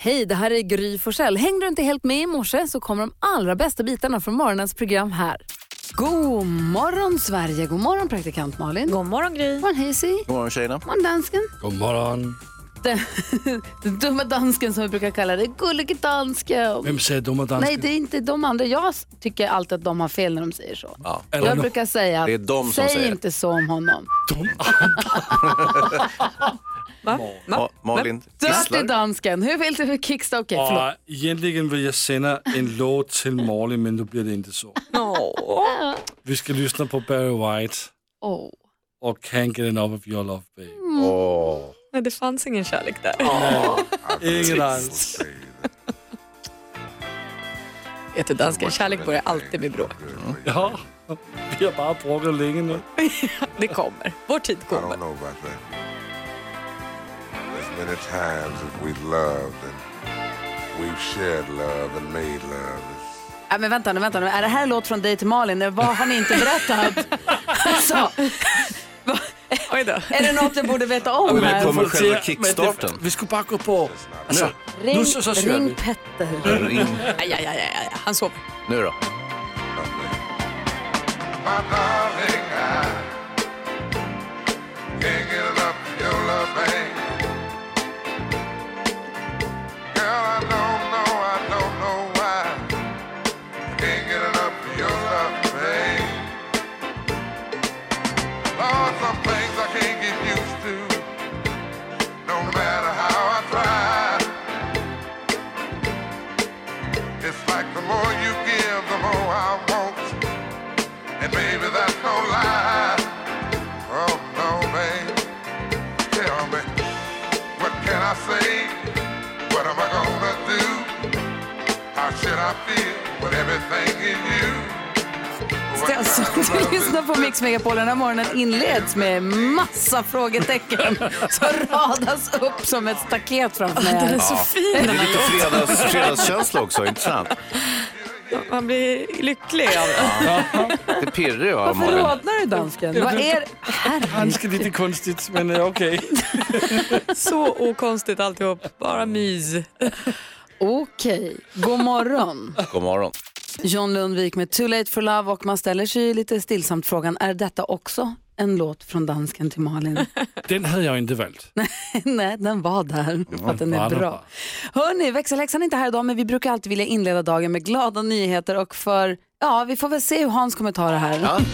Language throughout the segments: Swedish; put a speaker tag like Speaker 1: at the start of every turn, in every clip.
Speaker 1: Hej, det här är Gry Forssell. Hängde du inte helt med i morse så kommer de allra bästa bitarna från morgonens program här. God morgon Sverige, god morgon praktikant Malin.
Speaker 2: God morgon Gry.
Speaker 1: God morgon Hazy.
Speaker 3: God morgon tjejerna.
Speaker 1: God morgon dansken.
Speaker 4: God morgon.
Speaker 1: Den, den dumma dansken som vi brukar kalla det, gullige dansken.
Speaker 4: Vem säger dumma dansken?
Speaker 1: Nej, det är inte de andra. Jag tycker alltid att de har fel när de säger så.
Speaker 3: Ja.
Speaker 4: Eller
Speaker 1: Jag brukar säga
Speaker 3: Det är
Speaker 1: att
Speaker 3: de som
Speaker 1: säg
Speaker 3: säger.
Speaker 1: inte så om honom.
Speaker 4: De
Speaker 2: Va?
Speaker 3: Ma- Malin
Speaker 1: Dirty
Speaker 3: gisslar.
Speaker 1: dansken, hur vill du kickstart? Okej, förlåt.
Speaker 4: Och egentligen vill jag sända en låt till Malin men nu blir det inte så.
Speaker 2: Åh.
Speaker 4: Vi ska lyssna på Barry White
Speaker 1: Oh.
Speaker 4: och Can't Get Enough of Your Love Babe.
Speaker 3: Åh.
Speaker 2: Nej, det fanns ingen kärlek där.
Speaker 4: Ingen alls.
Speaker 2: Vet du, danska kärlek börjar alltid med bråk.
Speaker 4: Ja, vi har bara bråkat länge nu.
Speaker 2: Det kommer. Vår tid
Speaker 5: I don't
Speaker 2: kommer.
Speaker 5: know about that. Many times that we've loved and we've shared love and made love.
Speaker 1: Nej, men vänta nu, vänta nu. Är det här en låt från dig till Malin? Vad har ni inte berättat? alltså,
Speaker 2: Oj då.
Speaker 1: är det något jag borde veta om
Speaker 3: men
Speaker 1: här?
Speaker 3: kommer- själva kickstarten.
Speaker 4: Vi skulle bara gå på... Alltså,
Speaker 1: Ring,
Speaker 4: nu så, så
Speaker 1: ring
Speaker 4: vi.
Speaker 1: Petter.
Speaker 3: Ring.
Speaker 2: Aj, aj, aj, aj, aj. Han sover.
Speaker 3: Nu då.
Speaker 5: My darling, I
Speaker 1: Megapol. Den här morgonen inleds med massa frågetecken som radas upp som ett staket framför mig.
Speaker 2: Den är så fin
Speaker 3: Det är lite fredags, fredagskänsla också, inte sant?
Speaker 2: Man blir lycklig av det.
Speaker 3: Det pirrar ju av
Speaker 1: Varför rodnar du dansken? Vad är.
Speaker 4: Ganska lite konstigt men eh, okej.
Speaker 2: Så okonstigt alltihop. Bara mys.
Speaker 1: Okej, god morgon.
Speaker 3: God morgon.
Speaker 1: John Lundvik med Too Late for Love och man ställer sig ju lite stillsamt frågan, är detta också en låt från dansken till Malin?
Speaker 4: Den hade jag inte valt.
Speaker 1: Nej, den var där för att den är bra. Hörni, växelhäxan är inte här idag men vi brukar alltid vilja inleda dagen med glada nyheter och för, ja vi får väl se hur Hans kommer ta det här.
Speaker 3: Ja.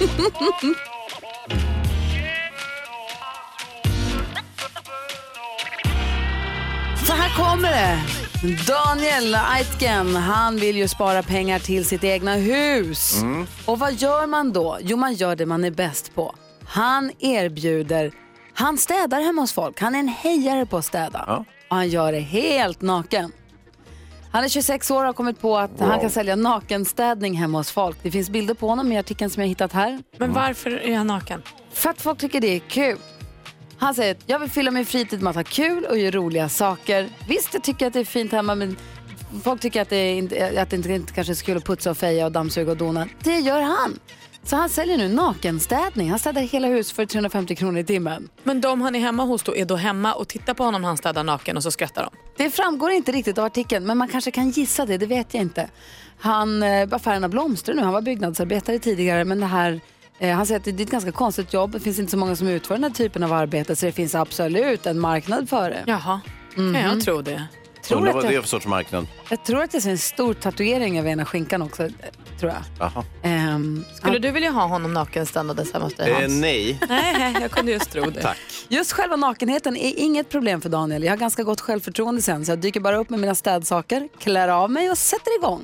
Speaker 1: Så här kommer det. Daniel Aitken, han vill ju spara pengar till sitt egna hus. Och vad gör man då? Jo, man gör det man är bäst på. Han erbjuder, han städar hemma hos folk. Han är en hejare på att städa.
Speaker 3: Ja.
Speaker 1: Och han gör det helt naken. Han är 26 år och har kommit på att han kan sälja nakenstädning hemma hos folk. Det finns bilder på honom i artikeln som jag hittat här.
Speaker 2: Men varför är han naken?
Speaker 1: För att folk tycker det är kul. Han säger att jag vill fylla min fritid med att ha kul och göra roliga saker. Visst, jag tycker att det är fint hemma men folk tycker att det, inte, att det inte, inte kanske är så kul att putsa och feja och dammsuga och dona. Det gör han. Så han säljer nu nakenstädning. Han städar hela hus för 350 kronor i timmen.
Speaker 2: Men de han är hemma hos då är då hemma och tittar på honom när han städar naken och så skrattar de.
Speaker 1: Det framgår inte riktigt av artikeln, men man kanske kan gissa det, det vet jag inte. Han, eh, affärerna blomstrar nu, han var byggnadsarbetare tidigare, men det här han säger att det är ett ganska konstigt jobb, det finns inte så många som utför den här typen av arbete, så det finns absolut en marknad för det.
Speaker 2: Jaha, kan jag tro det.
Speaker 1: Tror
Speaker 3: Undrar vad
Speaker 1: det-
Speaker 3: det är för sorts marknad.
Speaker 1: Jag tror att det är en stor tatuering över ena skinkan också, eh, tror jag. Ehm,
Speaker 2: Skulle du vilja ha honom naken ståendes hemma hos dig
Speaker 3: Eh,
Speaker 2: Hans?
Speaker 3: nej,
Speaker 2: Nej, jag kunde just tro det.
Speaker 3: tack.
Speaker 1: Just själva nakenheten är inget problem för Daniel. Jag har ganska gott självförtroende sen, så jag dyker bara upp med mina städsaker, klär av mig och sätter igång.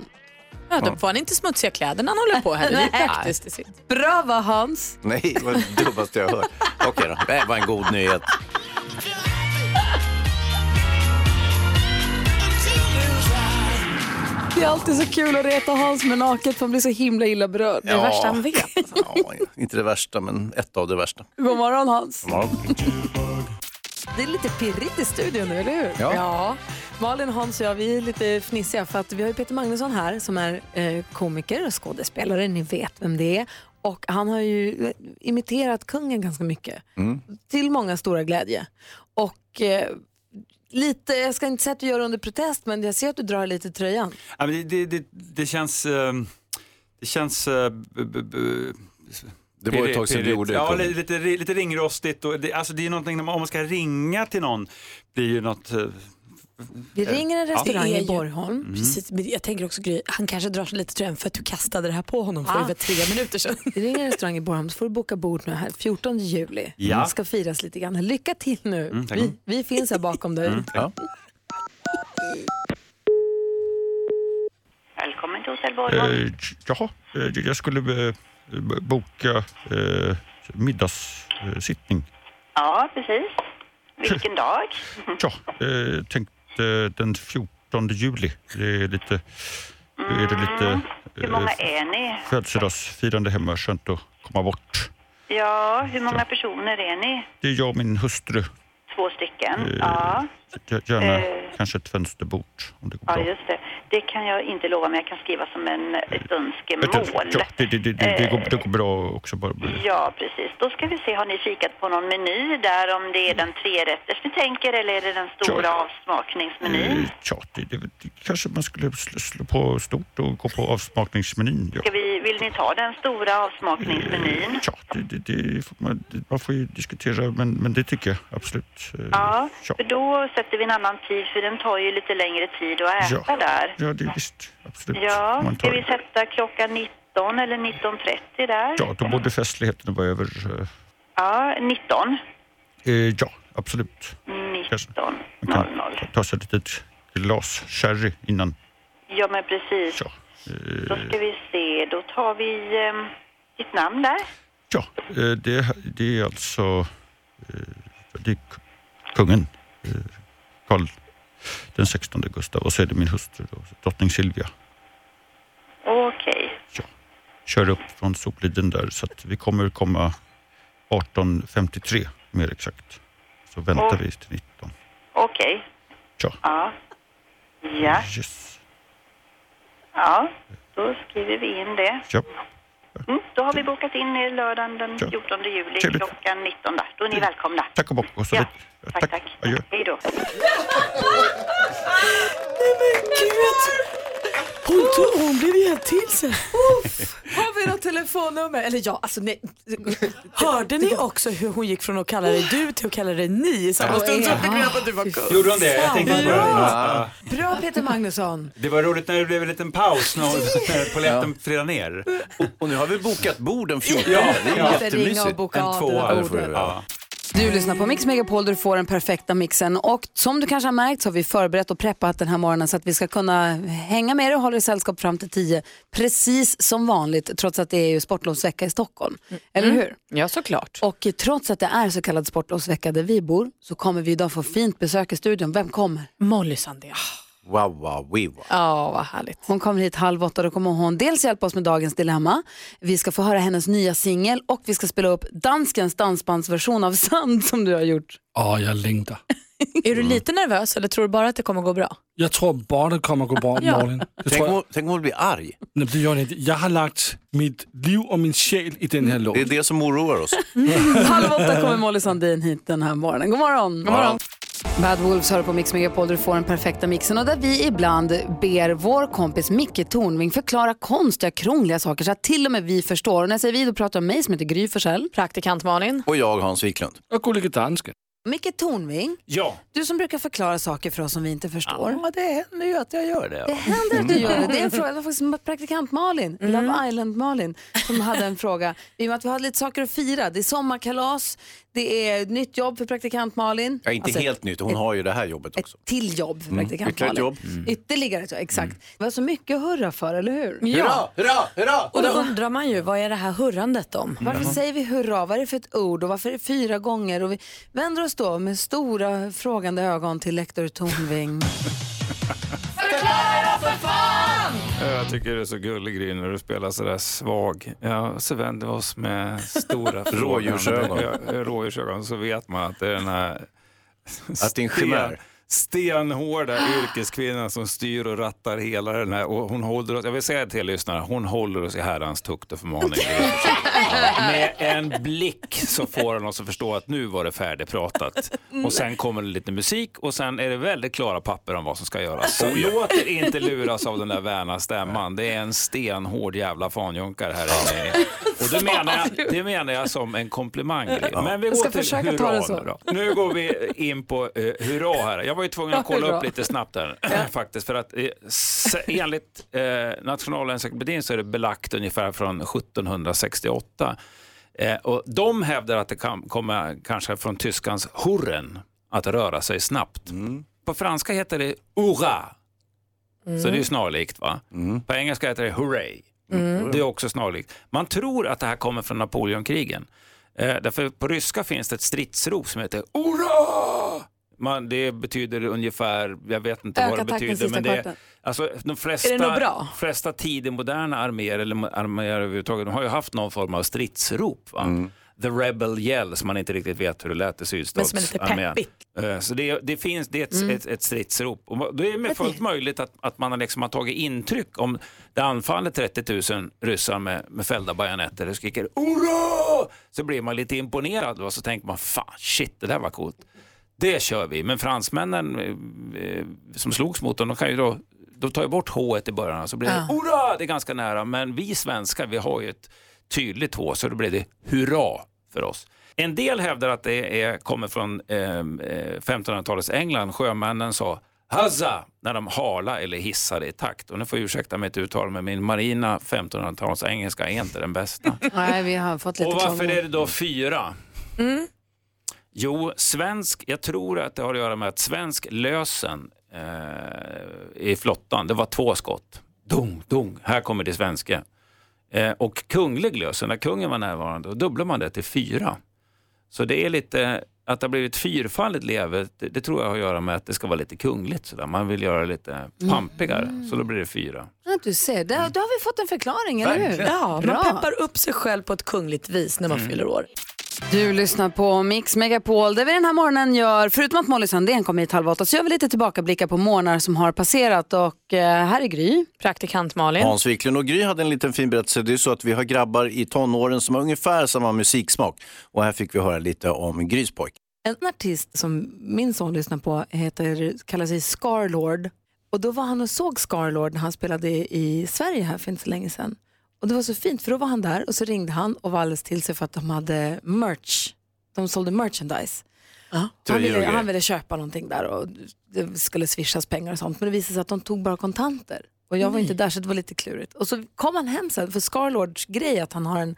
Speaker 2: Ja, då får han inte smutsiga kläder när han håller på här. Det är praktiskt i sitt.
Speaker 1: Bra va Hans?
Speaker 3: Nej, det var det dummaste jag hört. Okej då, det var en god nyhet.
Speaker 1: Det är alltid så kul att reta Hans med naket för han blir så himla illa berörd.
Speaker 2: Det är det värsta han vet.
Speaker 3: Ja, inte det värsta, men ett av det värsta.
Speaker 1: God morgon Hans.
Speaker 3: Ja.
Speaker 1: Det är lite pirrigt i studion nu, eller hur?
Speaker 3: Ja.
Speaker 6: Ja, Malin, Hans och jag vi är lite fnissiga för att vi har ju Peter Magnusson här som är eh, komiker och skådespelare, ni vet vem det är. Och han har ju eh, imiterat kungen ganska mycket, till många stora glädje. Och eh, lite, jag ska inte säga att du gör det under protest, men jag ser att du drar lite i tröjan.
Speaker 7: Ja, men det, det, det, det känns... eh, Det känns... eh,
Speaker 3: Det var ett tag sedan du gjorde
Speaker 7: Ja,
Speaker 3: det.
Speaker 7: lite, lite, lite ringrostigt. Och det, alltså det är någonting, om man ska ringa till någon, blir ju något... eh,
Speaker 6: Vi ringer en restaurang
Speaker 2: Det är
Speaker 6: i Borgholm.
Speaker 2: Precis, men jag tänker också Gry, han kanske drar sig lite tröjan för att du kastade det här på honom för
Speaker 6: Ah.
Speaker 2: tre minuter sedan.
Speaker 6: Vi ringer en restaurang i Borgholm så får du boka bord nu här 14 juli.
Speaker 7: Ja.
Speaker 6: Det ska firas lite grann. Lycka till nu.
Speaker 7: Mm,
Speaker 6: vi, vi finns här bakom dig.
Speaker 3: Ja.
Speaker 8: Välkommen till Hotell Borgholm.
Speaker 9: Eh, jaha, eh, jag skulle eh, boka eh, middagssittning.
Speaker 8: Ja, precis. Vilken dag?
Speaker 9: Ja, eh, tänkte den 14 juli. Det är lite, då är det lite
Speaker 8: Mm. Hur många
Speaker 9: eh,
Speaker 8: är ni?
Speaker 9: födelsedagsfirande hemma. Skönt att komma bort.
Speaker 8: Ja, hur många personer är ni?
Speaker 9: Det är jag och min hustru.
Speaker 8: Två stycken?
Speaker 9: Eh,
Speaker 8: Ja,
Speaker 9: Gärna
Speaker 8: Eh.
Speaker 9: kanske ett fönsterbord om det går
Speaker 8: ja,
Speaker 9: bra.
Speaker 8: just det. Det kan jag inte lova, men jag kan skriva som en, ett
Speaker 9: Ett-
Speaker 8: önskemål.
Speaker 9: Ja, det, det, det, det, går, det går bra också. Bara.
Speaker 8: Ja, precis. Då ska vi se, har ni kikat på någon meny där om det är den trerätters ni tänker eller är det den stora
Speaker 9: Ja.
Speaker 8: avsmakningsmenyn?
Speaker 9: Eh, Ja, det, kanske man skulle slå, på stort och gå på avsmakningsmenyn. Ja.
Speaker 8: Ska vi, vill ni ta den stora avsmakningsmenyn?
Speaker 9: Ja, det, det, får man, man får ju diskutera, men, men det tycker jag absolut. Eh,
Speaker 8: ja. för då sätter vi en annan tid för den tar ju lite längre tid att äta
Speaker 9: Ja.
Speaker 8: där.
Speaker 9: Ja, det är visst. Absolut.
Speaker 8: Ja, ska
Speaker 9: tar-
Speaker 8: vi sätta klockan 19 eller 19.30 där?
Speaker 9: Ja, då borde festligheten vara över. eh,
Speaker 8: Ja, 19.
Speaker 9: Eh, ja, absolut.
Speaker 8: 19.00.
Speaker 9: Man kan ta- sig ett litet glas sherry innan.
Speaker 8: Ja, men precis.
Speaker 9: Ja,
Speaker 8: Då ska vi se, då tar vi eh, ditt namn där.
Speaker 9: ja eh, det, det är alltså eh, det är kungen, eh, Karl den 16 Gustav och så är det min hustru, då, drottning Silvia.
Speaker 8: Okej.
Speaker 9: Kör upp från Sopliden där så att vi kommer komma 18.53 mer exakt. Så väntar
Speaker 8: Och-
Speaker 9: vi till 19.
Speaker 8: Okej.
Speaker 9: Ja.
Speaker 8: Ja. Ja.
Speaker 9: Yes.
Speaker 8: Ja, då skriver vi in det.
Speaker 9: Ja.
Speaker 8: Mm, då har vi bokat in er lördagen den
Speaker 9: Ja.
Speaker 8: 14 juli
Speaker 9: Trevligt.
Speaker 8: klockan 19 där. Då är ni välkomna.
Speaker 9: Tack och bock. Och så
Speaker 8: Ja, tack, tack.
Speaker 9: Adjö.
Speaker 8: Hej då.
Speaker 2: Hon, tog, hon blev helt till sig.
Speaker 6: Har vi något telefonnummer? Eller ja, alltså nej.
Speaker 2: Hörde ni också hur hon gick från att kalla dig du till att kalla dig ni i samma stund som fick reda på att du var kung?
Speaker 7: Gjorde hon det? Jag tänkte på det.
Speaker 6: bra.
Speaker 7: Ja.
Speaker 6: Bra Peter Magnusson.
Speaker 7: Det var roligt när det blev en liten paus när polletten trillade ner.
Speaker 3: Och nu har vi bokat bord den 14.
Speaker 7: Ja,
Speaker 3: det är
Speaker 7: ja.
Speaker 6: Måste ringa och
Speaker 3: jättemysigt.
Speaker 6: boka
Speaker 7: En tvåa.
Speaker 3: Ja,
Speaker 1: Du lyssnar på Mix Megapol där du får den perfekta mixen. Och som du kanske har märkt så har vi förberett och preppat den här morgonen så att vi ska kunna hänga med dig och hålla dig sällskap fram till 10. Precis som vanligt trots att det är ju sportlovsvecka i Stockholm. Eller hur?
Speaker 2: Ja, såklart.
Speaker 1: Och trots att det är så kallad sportlovsvecka där vi bor så kommer vi idag få fint besök i studion. Vem kommer?
Speaker 2: Molly Sandén.
Speaker 3: Wow, wow, we wow.
Speaker 2: Ja, vad härligt.
Speaker 1: Hon kommer hit halv åtta. Då kommer hon dels hjälpa oss med dagens dilemma. Vi ska få höra hennes nya singel och vi ska spela upp danskens dansbandsversion av Sand som du har gjort.
Speaker 4: Åh, jag längtar.
Speaker 2: Är du lite nervös eller tror du bara att det kommer gå bra?
Speaker 4: Jag tror både kommer gå bra,
Speaker 2: Ja.
Speaker 4: Malin. Det
Speaker 3: Tänk om, tänk om hon blir arg.
Speaker 4: Nej, det gör inte. Jag har lagt mitt liv och min själ i den här
Speaker 3: Det är
Speaker 4: låten.
Speaker 3: det som oroar oss.
Speaker 1: Halv åtta kommer Molly Sandin hit den här morgonen. God morgon! God morgon. Bad Wolves hör på Mix Megapol där du får den perfekta mixen och där vi ibland ber vår kompis Micke Tornving förklara konstiga, krångliga saker så att till och med vi förstår. Och när jag säger vi då pratar jag om mig som heter Gry Forssell.
Speaker 2: Praktikant Malin.
Speaker 3: Och jag, Hans Wiklund.
Speaker 4: Och gullige dansken.
Speaker 1: Micke Tornving,
Speaker 7: Ja.
Speaker 1: du som brukar förklara saker för oss som vi inte förstår.
Speaker 3: Ja, det händer ju att jag gör det.
Speaker 1: Det händer att du gör det. Det är en fråga. Det var faktiskt praktikant Malin, Love Island Malin, som hade en fråga. I och med att vi har lite saker att fira. Det är sommarkalas, det är ett nytt jobb för praktikant Malin.
Speaker 3: Ja, inte
Speaker 1: Alltså,
Speaker 3: helt nytt, hon har ju det här jobbet också.
Speaker 1: Ett till jobb för praktikant
Speaker 3: ytterligare ett
Speaker 1: Malin.
Speaker 3: jobb.
Speaker 1: Ytterligare ett jobb, exakt. Det var så mycket att hurra för, eller hur?
Speaker 2: Ja.
Speaker 3: hurra, hurra!
Speaker 2: Och då undrar man ju, vad är det här hurrandet om?
Speaker 1: Varför säger vi hurra? Vad är det för ett ord och varför är det fyra gånger? Och vi vänder oss då med stora frågande ögon till lektor Tornving.
Speaker 10: Jag tycker det är så gullig Gry när du spelar sådär svag. Ja, så vänder vi oss med stora
Speaker 3: Rådjursögon.
Speaker 10: Rådjursögon. Så vet man att det är den här
Speaker 3: Att det är en chimär.
Speaker 10: Stenhårda yrkeskvinnan som styr och rattar hela den här. Och hon håller oss, jag vill säga till lyssnarna, hon håller oss i herrans tukt och förmaning. Ja, med en blick så får hon oss att förstå att nu var det färdigpratat. Och sen kommer det lite musik och sen är det väldigt klara papper om vad som ska göras. Så låt er inte luras av den där väna stämman. Det är en stenhård jävla fanjunkare här inne. Och det menar jag, det menar jag som en komplimang. Men vi
Speaker 1: Jag ska
Speaker 10: går till
Speaker 1: försöka ta
Speaker 10: hurra
Speaker 1: det så.
Speaker 10: nu. Nu går vi in på uh, hurra här. Jag var ju tvungen att kolla upp lite snabbt här faktiskt. För att eh, enligt eh, Nationalencyklopedin så är det belagt ungefär från 1768. Eh, och de hävdar att det kan komma kanske från tyskans hurren, att röra sig snabbt. På franska heter det hurra. Så det är ju snarlikt va? På engelska heter det hooray. Det är också snarlikt. Man tror att det här kommer från Napoleonkrigen. Eh, därför på ryska finns det ett stridsrop som heter hurra! Man, det betyder ungefär, jag vet inte
Speaker 1: Öka
Speaker 10: vad det betyder. Men det, alltså, de flesta, flesta tidemoderna arméer, eller arméer överhuvudtaget, de har ju haft någon form av stridsrop. Va? The Rebel Yell, som man inte riktigt vet hur det lät i sydstatsarmén. Eh, Så det, det finns det är ett,
Speaker 1: Mm.
Speaker 10: ett, ett stridsrop. Och det är med fullt möjligt att, att man har, liksom har tagit intryck om det anfaller 30 000 ryssar med, med fällda bajonetter och skriker Hurra! Så blir man lite imponerad och så tänker man fan shit det där var coolt. Det kör vi. Men fransmännen eh, eh, som slogs mot dem, de kan ju då de tar ju bort H i början så blir det
Speaker 1: Ja.
Speaker 10: hurra, det är ganska nära. Men vi svenskar, vi har ju ett tydligt H så då blir det hurra för oss. En del hävdar att det är, kommer från eh, eh, 1500-talets England. Sjömännen sa Hazza när de hala eller hissade i takt. Och nu får jag ursäkta mitt uttal, men min marina 1500-tals engelska är inte den bästa.
Speaker 11: Nej, vi har fått lite
Speaker 10: Och varför är det då fyra?
Speaker 1: Mm.
Speaker 10: Jo, svensk, jag tror att det har att göra med att svensk lösen eh, i flottan, det var två skott. Dung, dung, här kommer det svenska. Eh, och kunglig lösen, när kungen var närvarande, då dubblar man det till fyra. Så det är lite, att det har blivit fyrfaldigt leve, det, det tror jag har att göra med att det ska vara lite kungligt. Sådär. Man vill göra det lite pampigare, så då blir det fyra.
Speaker 11: Ja, du ser, där, då har vi fått en förklaring, eller hur?
Speaker 1: Ja,
Speaker 11: Bra.
Speaker 1: man peppar upp sig själv på ett kungligt vis när man fyller år.
Speaker 11: Du lyssnar på Mix Megapol där vi den här morgonen gör, förutom att Molly Sandén kommer hit halv åtta, så gör vi lite tillbakablickar på morgnar som har passerat och eh, här är Gry.
Speaker 1: Praktikant Malin.
Speaker 3: Hans Wiklund och Gry hade en liten fin berättelse. Det är så att vi har grabbar i tonåren som har ungefär samma musiksmak. Och här fick vi höra lite om Grys pojk.
Speaker 1: En artist som min son lyssnar på heter, kallar sig Scarlord. Och då var han och såg Scarlord när han spelade i Sverige här för inte så länge sedan. Och det var så fint för då var han där och så ringde han och var alldeles till sig för att de hade merch. De sålde merchandise. Han
Speaker 3: Tröjor och
Speaker 1: ville, han ville köpa någonting där och det skulle swishas pengar och sånt. Men det visade sig att de tog bara kontanter. Och jag var inte där så det var lite klurigt. Och så kom han hem sen för Scarlords grej att han har en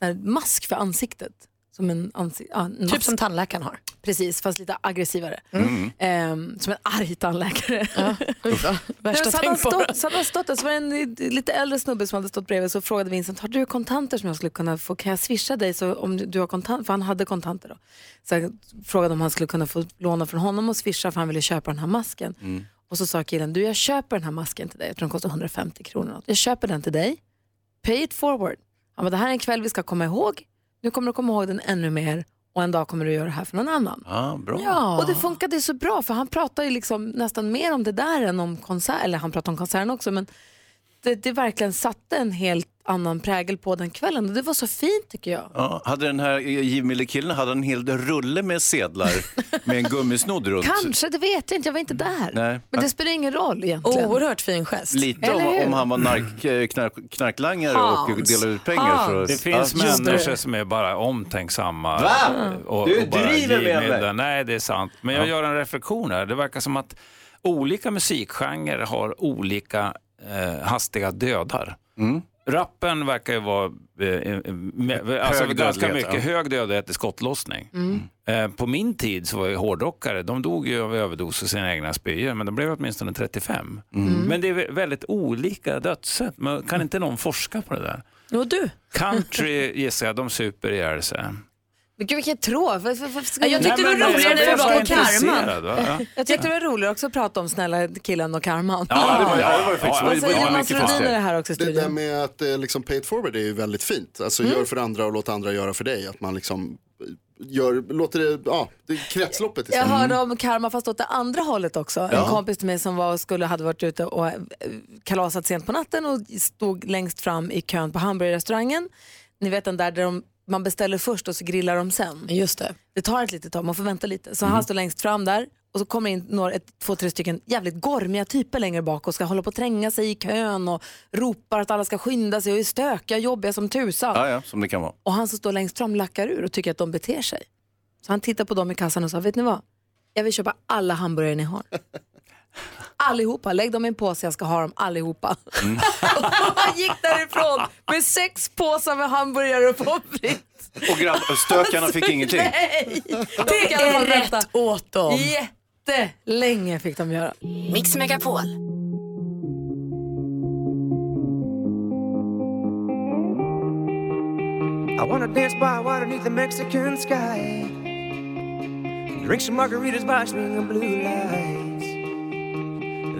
Speaker 1: här mask för ansiktet. Som en, ansi- ja, en
Speaker 12: Typ som tandläkaren har.
Speaker 1: Precis, fast lite aggressivare.
Speaker 3: Mm.
Speaker 1: Ehm, som en arg tandläkare.
Speaker 12: Värsta
Speaker 1: Nej, så, hade han
Speaker 12: tänk på.
Speaker 1: stått, så hade han stått där, så var det en lite äldre snubbe som hade stått bredvid så frågade Vincent, har du kontanter som jag skulle kunna få, kan jag swisha dig så om du har kontanter, för han hade kontanter då. Så jag frågade om han skulle kunna få låna från honom och swisha för han ville köpa den här masken.
Speaker 3: Mm.
Speaker 1: Och så sa killen, du jag köper den här masken till dig, jag tror den kostar 150 kronor. Jag köper den till dig, pay it forward. Han bara, det här är en kväll vi ska komma ihåg, nu kommer du komma ihåg den ännu mer och en dag kommer du göra det här för någon annan.
Speaker 3: Ja, bra.
Speaker 1: Ja. Och det funkade så bra för han pratar ju liksom nästan mer om det där än om konsert, eller han pratar om konserten också men det, det verkligen satte en helt annan prägel på den kvällen och det var så fint tycker jag.
Speaker 3: Ja, hade den här givmildekillen hade en hel rulle med sedlar med en gummisnodd runt?
Speaker 1: Kanske, det vet jag inte, jag var inte där.
Speaker 3: Nej.
Speaker 1: Men det spelar ingen roll egentligen.
Speaker 12: Oerhört fin gest.
Speaker 3: Lite om,
Speaker 1: hur?
Speaker 3: om han var nark, eh, knark, knarklangare och
Speaker 1: Hans.
Speaker 3: delade ut pengar. För,
Speaker 1: Hans.
Speaker 10: Det finns
Speaker 3: Ja,
Speaker 10: människor som är bara omtänksamma.
Speaker 3: Va?
Speaker 10: Och,
Speaker 3: Du
Speaker 10: och bara
Speaker 3: driver med mig.
Speaker 10: Nej, det är sant. Men jag
Speaker 3: Ja.
Speaker 10: gör en reflektion här. Det verkar som att olika musikgenrer har olika eh, hastiga dödar.
Speaker 3: Mm.
Speaker 10: Rappen verkar ju vara eh, eh, med, alltså ganska mycket
Speaker 3: ja.
Speaker 10: hög dödlighet i skottlossning. Eh, på min tid så var ju hårdrockare, de dog ju av överdos av sina egna spyor, men de blev åtminstone 35. Men det är vä- väldigt olika dödssätt. Men kan inte någon forska på det där?
Speaker 1: Och du?
Speaker 10: Country gissar jag, de super ihjäl sig.
Speaker 11: Men gud vilket tråd.
Speaker 1: Ja, jag tyckte det var roligare
Speaker 10: eh,
Speaker 1: när
Speaker 10: jag
Speaker 1: vi var på karman.
Speaker 10: Ja.
Speaker 1: Jag tyckte det var roligare också att prata om snälla killen och karman.
Speaker 3: Ja, det var, ja, det var faktiskt.
Speaker 10: Ja,
Speaker 3: Det
Speaker 1: Vad
Speaker 3: var-
Speaker 1: säger
Speaker 3: var
Speaker 1: Jonas
Speaker 3: mycket
Speaker 1: Rhodin är det här också i
Speaker 13: Det där
Speaker 1: studion?
Speaker 13: med att eh, liksom pay it forward är ju väldigt fint. Alltså gör för andra och låt andra göra för dig. Att man liksom gör, låter det, ja, det är kretsloppet
Speaker 6: Jag
Speaker 13: istället.
Speaker 6: hörde om karma fast åt det andra hållet också. En
Speaker 13: Ja.
Speaker 6: kompis till mig som var, skulle, hade varit ute och eh, kalasat sent på natten och stod längst fram i kön på hamburgerrestaurangen. Ni vet den där där de, man beställer först och så grillar de sen.
Speaker 1: Just det.
Speaker 6: Det tar ett litet tag, man får vänta lite. Så han står längst fram där och så kommer in några, ett, två, tre stycken jävligt gormiga typer längre bak och ska hålla på att tränga sig i kön och ropar att alla ska skynda sig och är stökiga och jobbiga som tusan.
Speaker 3: Ja, ja, som det kan vara.
Speaker 6: Och han som står längst fram lackar ur och tycker att de beter sig. Så han tittar på dem i kassan och sa, vet ni vad? Jag vill köpa alla hamburgare ni har. Allihopa, lägg dem i en påse, jag ska ha dem allihopa.
Speaker 3: Mm.
Speaker 6: han gick därifrån med sex påsar med hamburgare och pommes frites.
Speaker 3: Och grabb, stökarna fick ingenting.
Speaker 6: Nej! De
Speaker 2: Det är
Speaker 6: vänta
Speaker 2: rätt åt dem.
Speaker 6: Jättelänge fick de göra.
Speaker 14: Mix Megapol.
Speaker 15: I wanna dance by water beneath the Mexican sky. Drink some margaritas by swinging blue lights.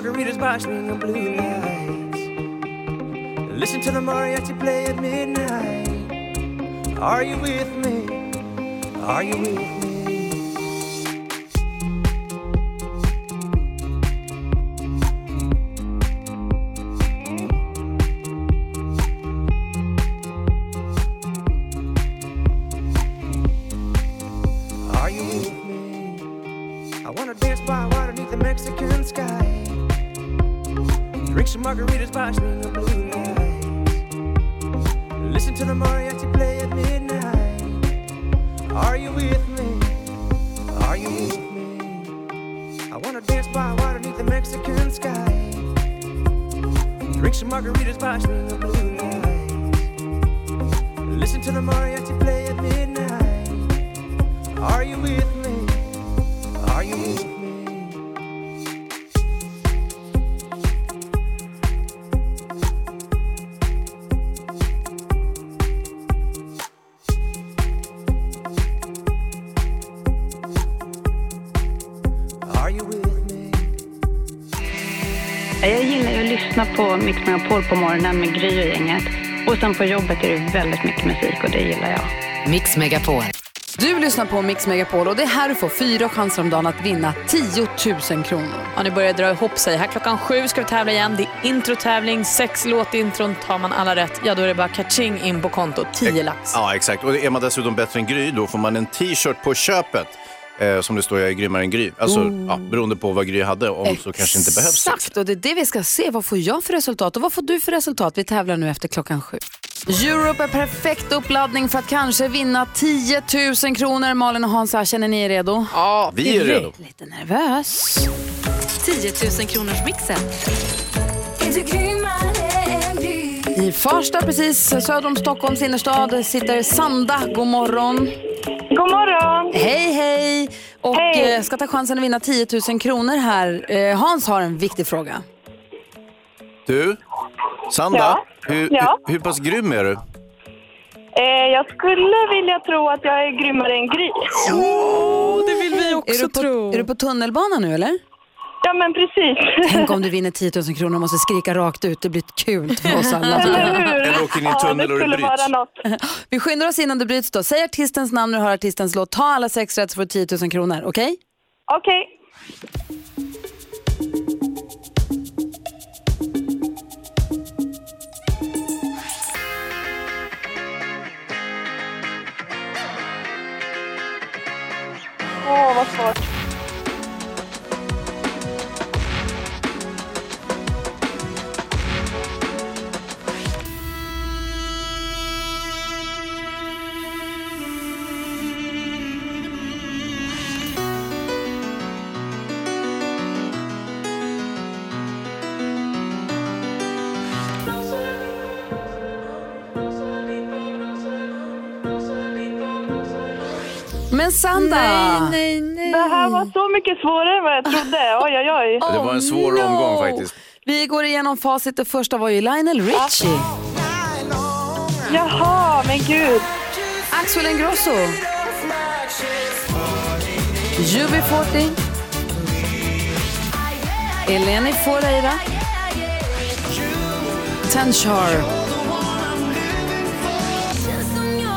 Speaker 15: Margaritas by swinging blue lights. Listen to the mariachi play at midnight. Are you with me? Are you with me? Play at midnight. Are you with me? Are you with me?
Speaker 16: Jag gillar ju att lyssna på Mix Megapol på morgonen med Gry och gänget. Och sen på jobbet är det väldigt mycket musik och det gillar jag.
Speaker 1: Mix Megapol. Du lyssnar på Mix Megapol och det är här du får fyra chanser om dagen att vinna 10 000 kronor.
Speaker 12: Ja, nu börjar dra ihop sig. Här klockan sju ska vi tävla igen. Det är introtävling. Sex låtintron. Tar man alla rätt, ja då är det bara kaching in på kontot. 10 lax.
Speaker 3: Ja, exakt. Och är man dessutom bättre än Gry, då får man en t-shirt på köpet. Eh, som det står, jag är grymmare än Gry. Alltså, ja, beroende på vad Gry hade, om så kanske inte behövs.
Speaker 1: Exakt, och det är det vi ska se. Vad får jag för resultat och vad får du för resultat? Vi tävlar nu efter klockan sju. Europe är perfekt uppladdning för att kanske vinna 10 000 kronor. Malin och Hansa, känner ni er redo?
Speaker 3: Ja, vi är redo.
Speaker 1: Lite nervös.
Speaker 14: 10 000 kronors mixen.
Speaker 1: I Farsta, precis söder om Stockholms innerstad, sitter Sanda. God morgon.
Speaker 17: God morgon.
Speaker 1: Hej, hej. Och
Speaker 17: Hej.
Speaker 1: eh, ska ta chansen att vinna 10 000 kronor här. Eh, Hans har en viktig fråga.
Speaker 3: Du, Sanda,
Speaker 17: Ja.
Speaker 3: Hur,
Speaker 17: Ja.
Speaker 3: hur, hur pass grym är du?
Speaker 17: Eh, jag skulle vilja tro att jag är grymmare än Gry.
Speaker 12: Oh, det vill vi
Speaker 1: Är du, på, är du på tunnelbana nu eller?
Speaker 17: Ja, men precis.
Speaker 1: Tänk om du vinner 10 000 kronor och måste skrika rakt ut. Det blir kul för oss alla.
Speaker 17: Eller
Speaker 3: åker in i en
Speaker 17: Ja,
Speaker 3: tunnel
Speaker 17: det
Speaker 3: och det bryts.
Speaker 1: Vi skyndar oss innan det bryts då. Säg artistens namn när du hör artistens låt. Ta alla sex rätt så får du 10 000 kronor. Okej?
Speaker 17: Okej.
Speaker 1: Men Sandra!
Speaker 6: Nej, nej, nej.
Speaker 17: Det här var så mycket svårare än vad jag trodde. Oj, oj, oj.
Speaker 3: Det var en svår
Speaker 1: no.
Speaker 3: omgång faktiskt.
Speaker 1: Vi går igenom facit. Det första var ju Lionel Richie.
Speaker 17: Jaha, men gud.
Speaker 1: Axel Ingrosso. UB40. Eleni Foureira. Tenchar.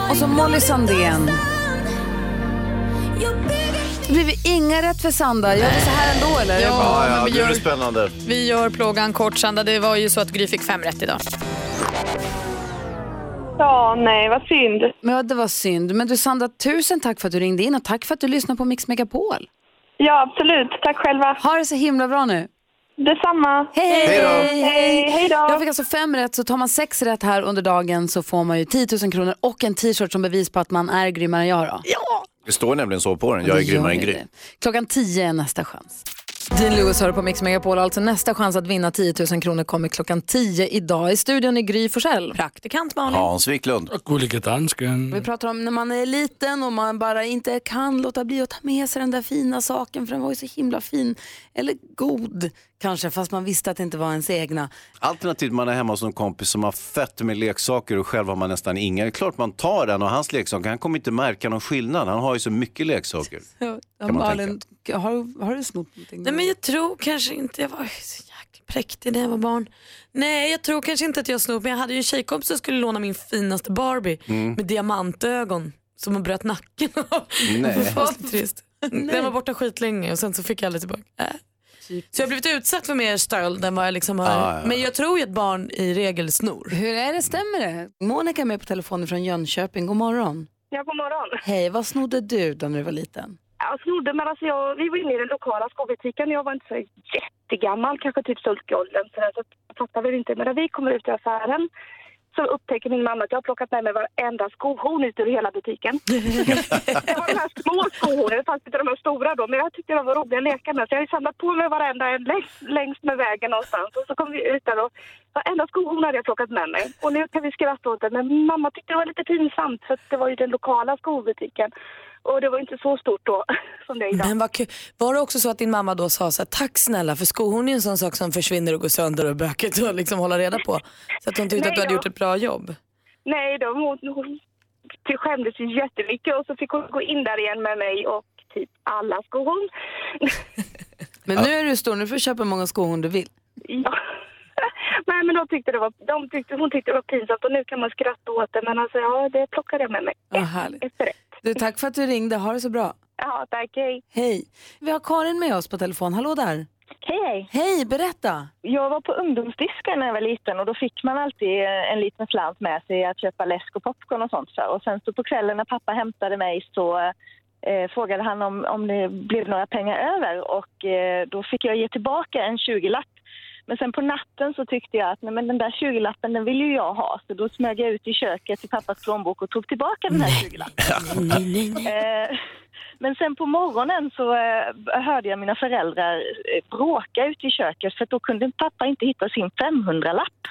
Speaker 1: Och så Molly Sandén. Det blir inga rätt för Sandra. Gör vi så här ändå eller?
Speaker 12: Ja,
Speaker 3: Ja,
Speaker 12: men
Speaker 3: ja,
Speaker 12: vi
Speaker 3: det blir
Speaker 12: gör-
Speaker 3: spännande.
Speaker 12: Vi gör plågan kort, Sandra. Det var ju så att Gry fick fem rätt idag.
Speaker 17: Ja, nej, vad synd.
Speaker 1: Men det var synd. Men du Sandra, tusen tack för att du ringde in och tack för att du lyssnade på Mix Megapol.
Speaker 17: Ja, absolut. Tack själva.
Speaker 1: Ha det så himla bra nu.
Speaker 17: Detsamma.
Speaker 1: Hej!
Speaker 17: Hej då. Hej, hej då.
Speaker 1: Jag fick alltså fem rätt, så tar man sex rätt här under dagen så får man ju 10 000 kronor och en t-shirt som bevis på att man är grymmare än jag. Då. Ja!
Speaker 3: Det står nämligen så på den. Jag är grymmare än Gry.
Speaker 1: Klockan 10 är nästa chans. Dean Lewis hör på Mix Megapol. Alltså nästa chans att vinna 10 000 kronor kommer klockan 10 idag. I studion är Gry Forssell.
Speaker 12: Praktikant Malin.
Speaker 3: Hans Wiklund.
Speaker 4: Gullige dansken.
Speaker 1: Vi pratar om när man är liten och man bara inte kan låta bli att ta med sig den där fina saken för den var ju så himla fin. Eller god kanske, fast man visste att det inte var ens egna.
Speaker 3: Alternativt man är hemma hos någon kompis som har fett med leksaker och själv har man nästan inga. Det är klart man tar den och hans leksaker, han kommer inte märka någon skillnad. Han har ju så mycket leksaker.
Speaker 1: Ja,
Speaker 3: man
Speaker 1: Malin, har, har du snott någonting?
Speaker 12: Nej men jag tror kanske inte, jag var så jäkla präktig när jag var barn. Nej jag tror kanske inte att jag snott men jag hade ju en tjejkompis som skulle låna min finaste Barbie
Speaker 3: Mm.
Speaker 12: med diamantögon som hon bröt nacken av.
Speaker 3: Nej.
Speaker 12: Det var så trist. Den var borta skitlänge och sen så fick jag aldrig tillbaka. Äh. Så jag har blivit utsatt för mer stöld än vad jag liksom har.
Speaker 1: Ah, ja, ja.
Speaker 12: Men jag tror ju att barn i regel snor.
Speaker 1: Hur är det, stämmer det? Monica är med på telefonen från Jönköping. God morgon.
Speaker 17: Ja, god morgon.
Speaker 1: Hej, vad snodde du då när du var liten?
Speaker 17: Jag snodde, men alltså jag, vi var inne i den lokala skobutiken. Jag var inte så jättegammal, kanske typ sulkåldern. Så jag fattade väl inte. Men när vi kommer ut i affären så upptäcker min mamma att jag har plockat med mig varenda skohorn ut ur hela butiken. det var de här små skohornen, det fanns inte de här stora då. Men jag tyckte de var roliga att leka med. Så jag har samlat på mig varenda en längs, längs med vägen någonstans. Och så kom vi ut där och varenda skohorn hade jag plockat med mig. Och nu kan vi skratta åt det. Men mamma tyckte det var lite pinsamt för det var ju den lokala skobutiken. Och det var inte så stort då som det är idag.
Speaker 12: Men vad kul. Var det också så att din mamma då sa så här, tack snälla för skohorn är en sån sak som försvinner och går sönder och bökigt att liksom hålla reda på. Så att hon tyckte
Speaker 17: Nej
Speaker 12: att du hade
Speaker 17: då.
Speaker 12: gjort ett bra jobb.
Speaker 17: Nej, de, hon, hon skämdes ju jättemycket och så fick hon gå in där igen med mig och typ alla skohorn.
Speaker 1: Men nu är du stor, nu får du köpa hur många skohorn du vill.
Speaker 17: Ja. Nej, men de tyckte det var, de tyckte, hon tyckte det var pinsamt och nu kan man skratta åt det. Men alltså, ja, det plockade jag med mig.
Speaker 1: Härligt.
Speaker 17: Efter rätt.
Speaker 1: Du, tack för att du ringde, ha det så bra.
Speaker 17: Ja, tack. Hej.
Speaker 1: Hej. Vi har Karin med oss på telefon. Hallå där.
Speaker 18: Hej, hej.
Speaker 1: Hej, berätta.
Speaker 18: Jag var på ungdomsdisken när jag var liten och då fick man alltid eh, en liten slant med sig att köpa läsk och popcorn och sånt för. Och sen så på kvällen när pappa hämtade mig så eh, frågade han om, om det blev några pengar över och eh, då fick jag ge tillbaka en 20-lapp. Men sen på natten så tyckte jag att nej, men den där 20-lappen den vill ju jag ha så då smög jag ut i köket till pappas plånbok och tog tillbaka den här 20-lappen. Eh, Men sen på morgonen så eh, hörde jag mina föräldrar eh, bråka ute i köket för då kunde pappa inte hitta sin 500-lapp.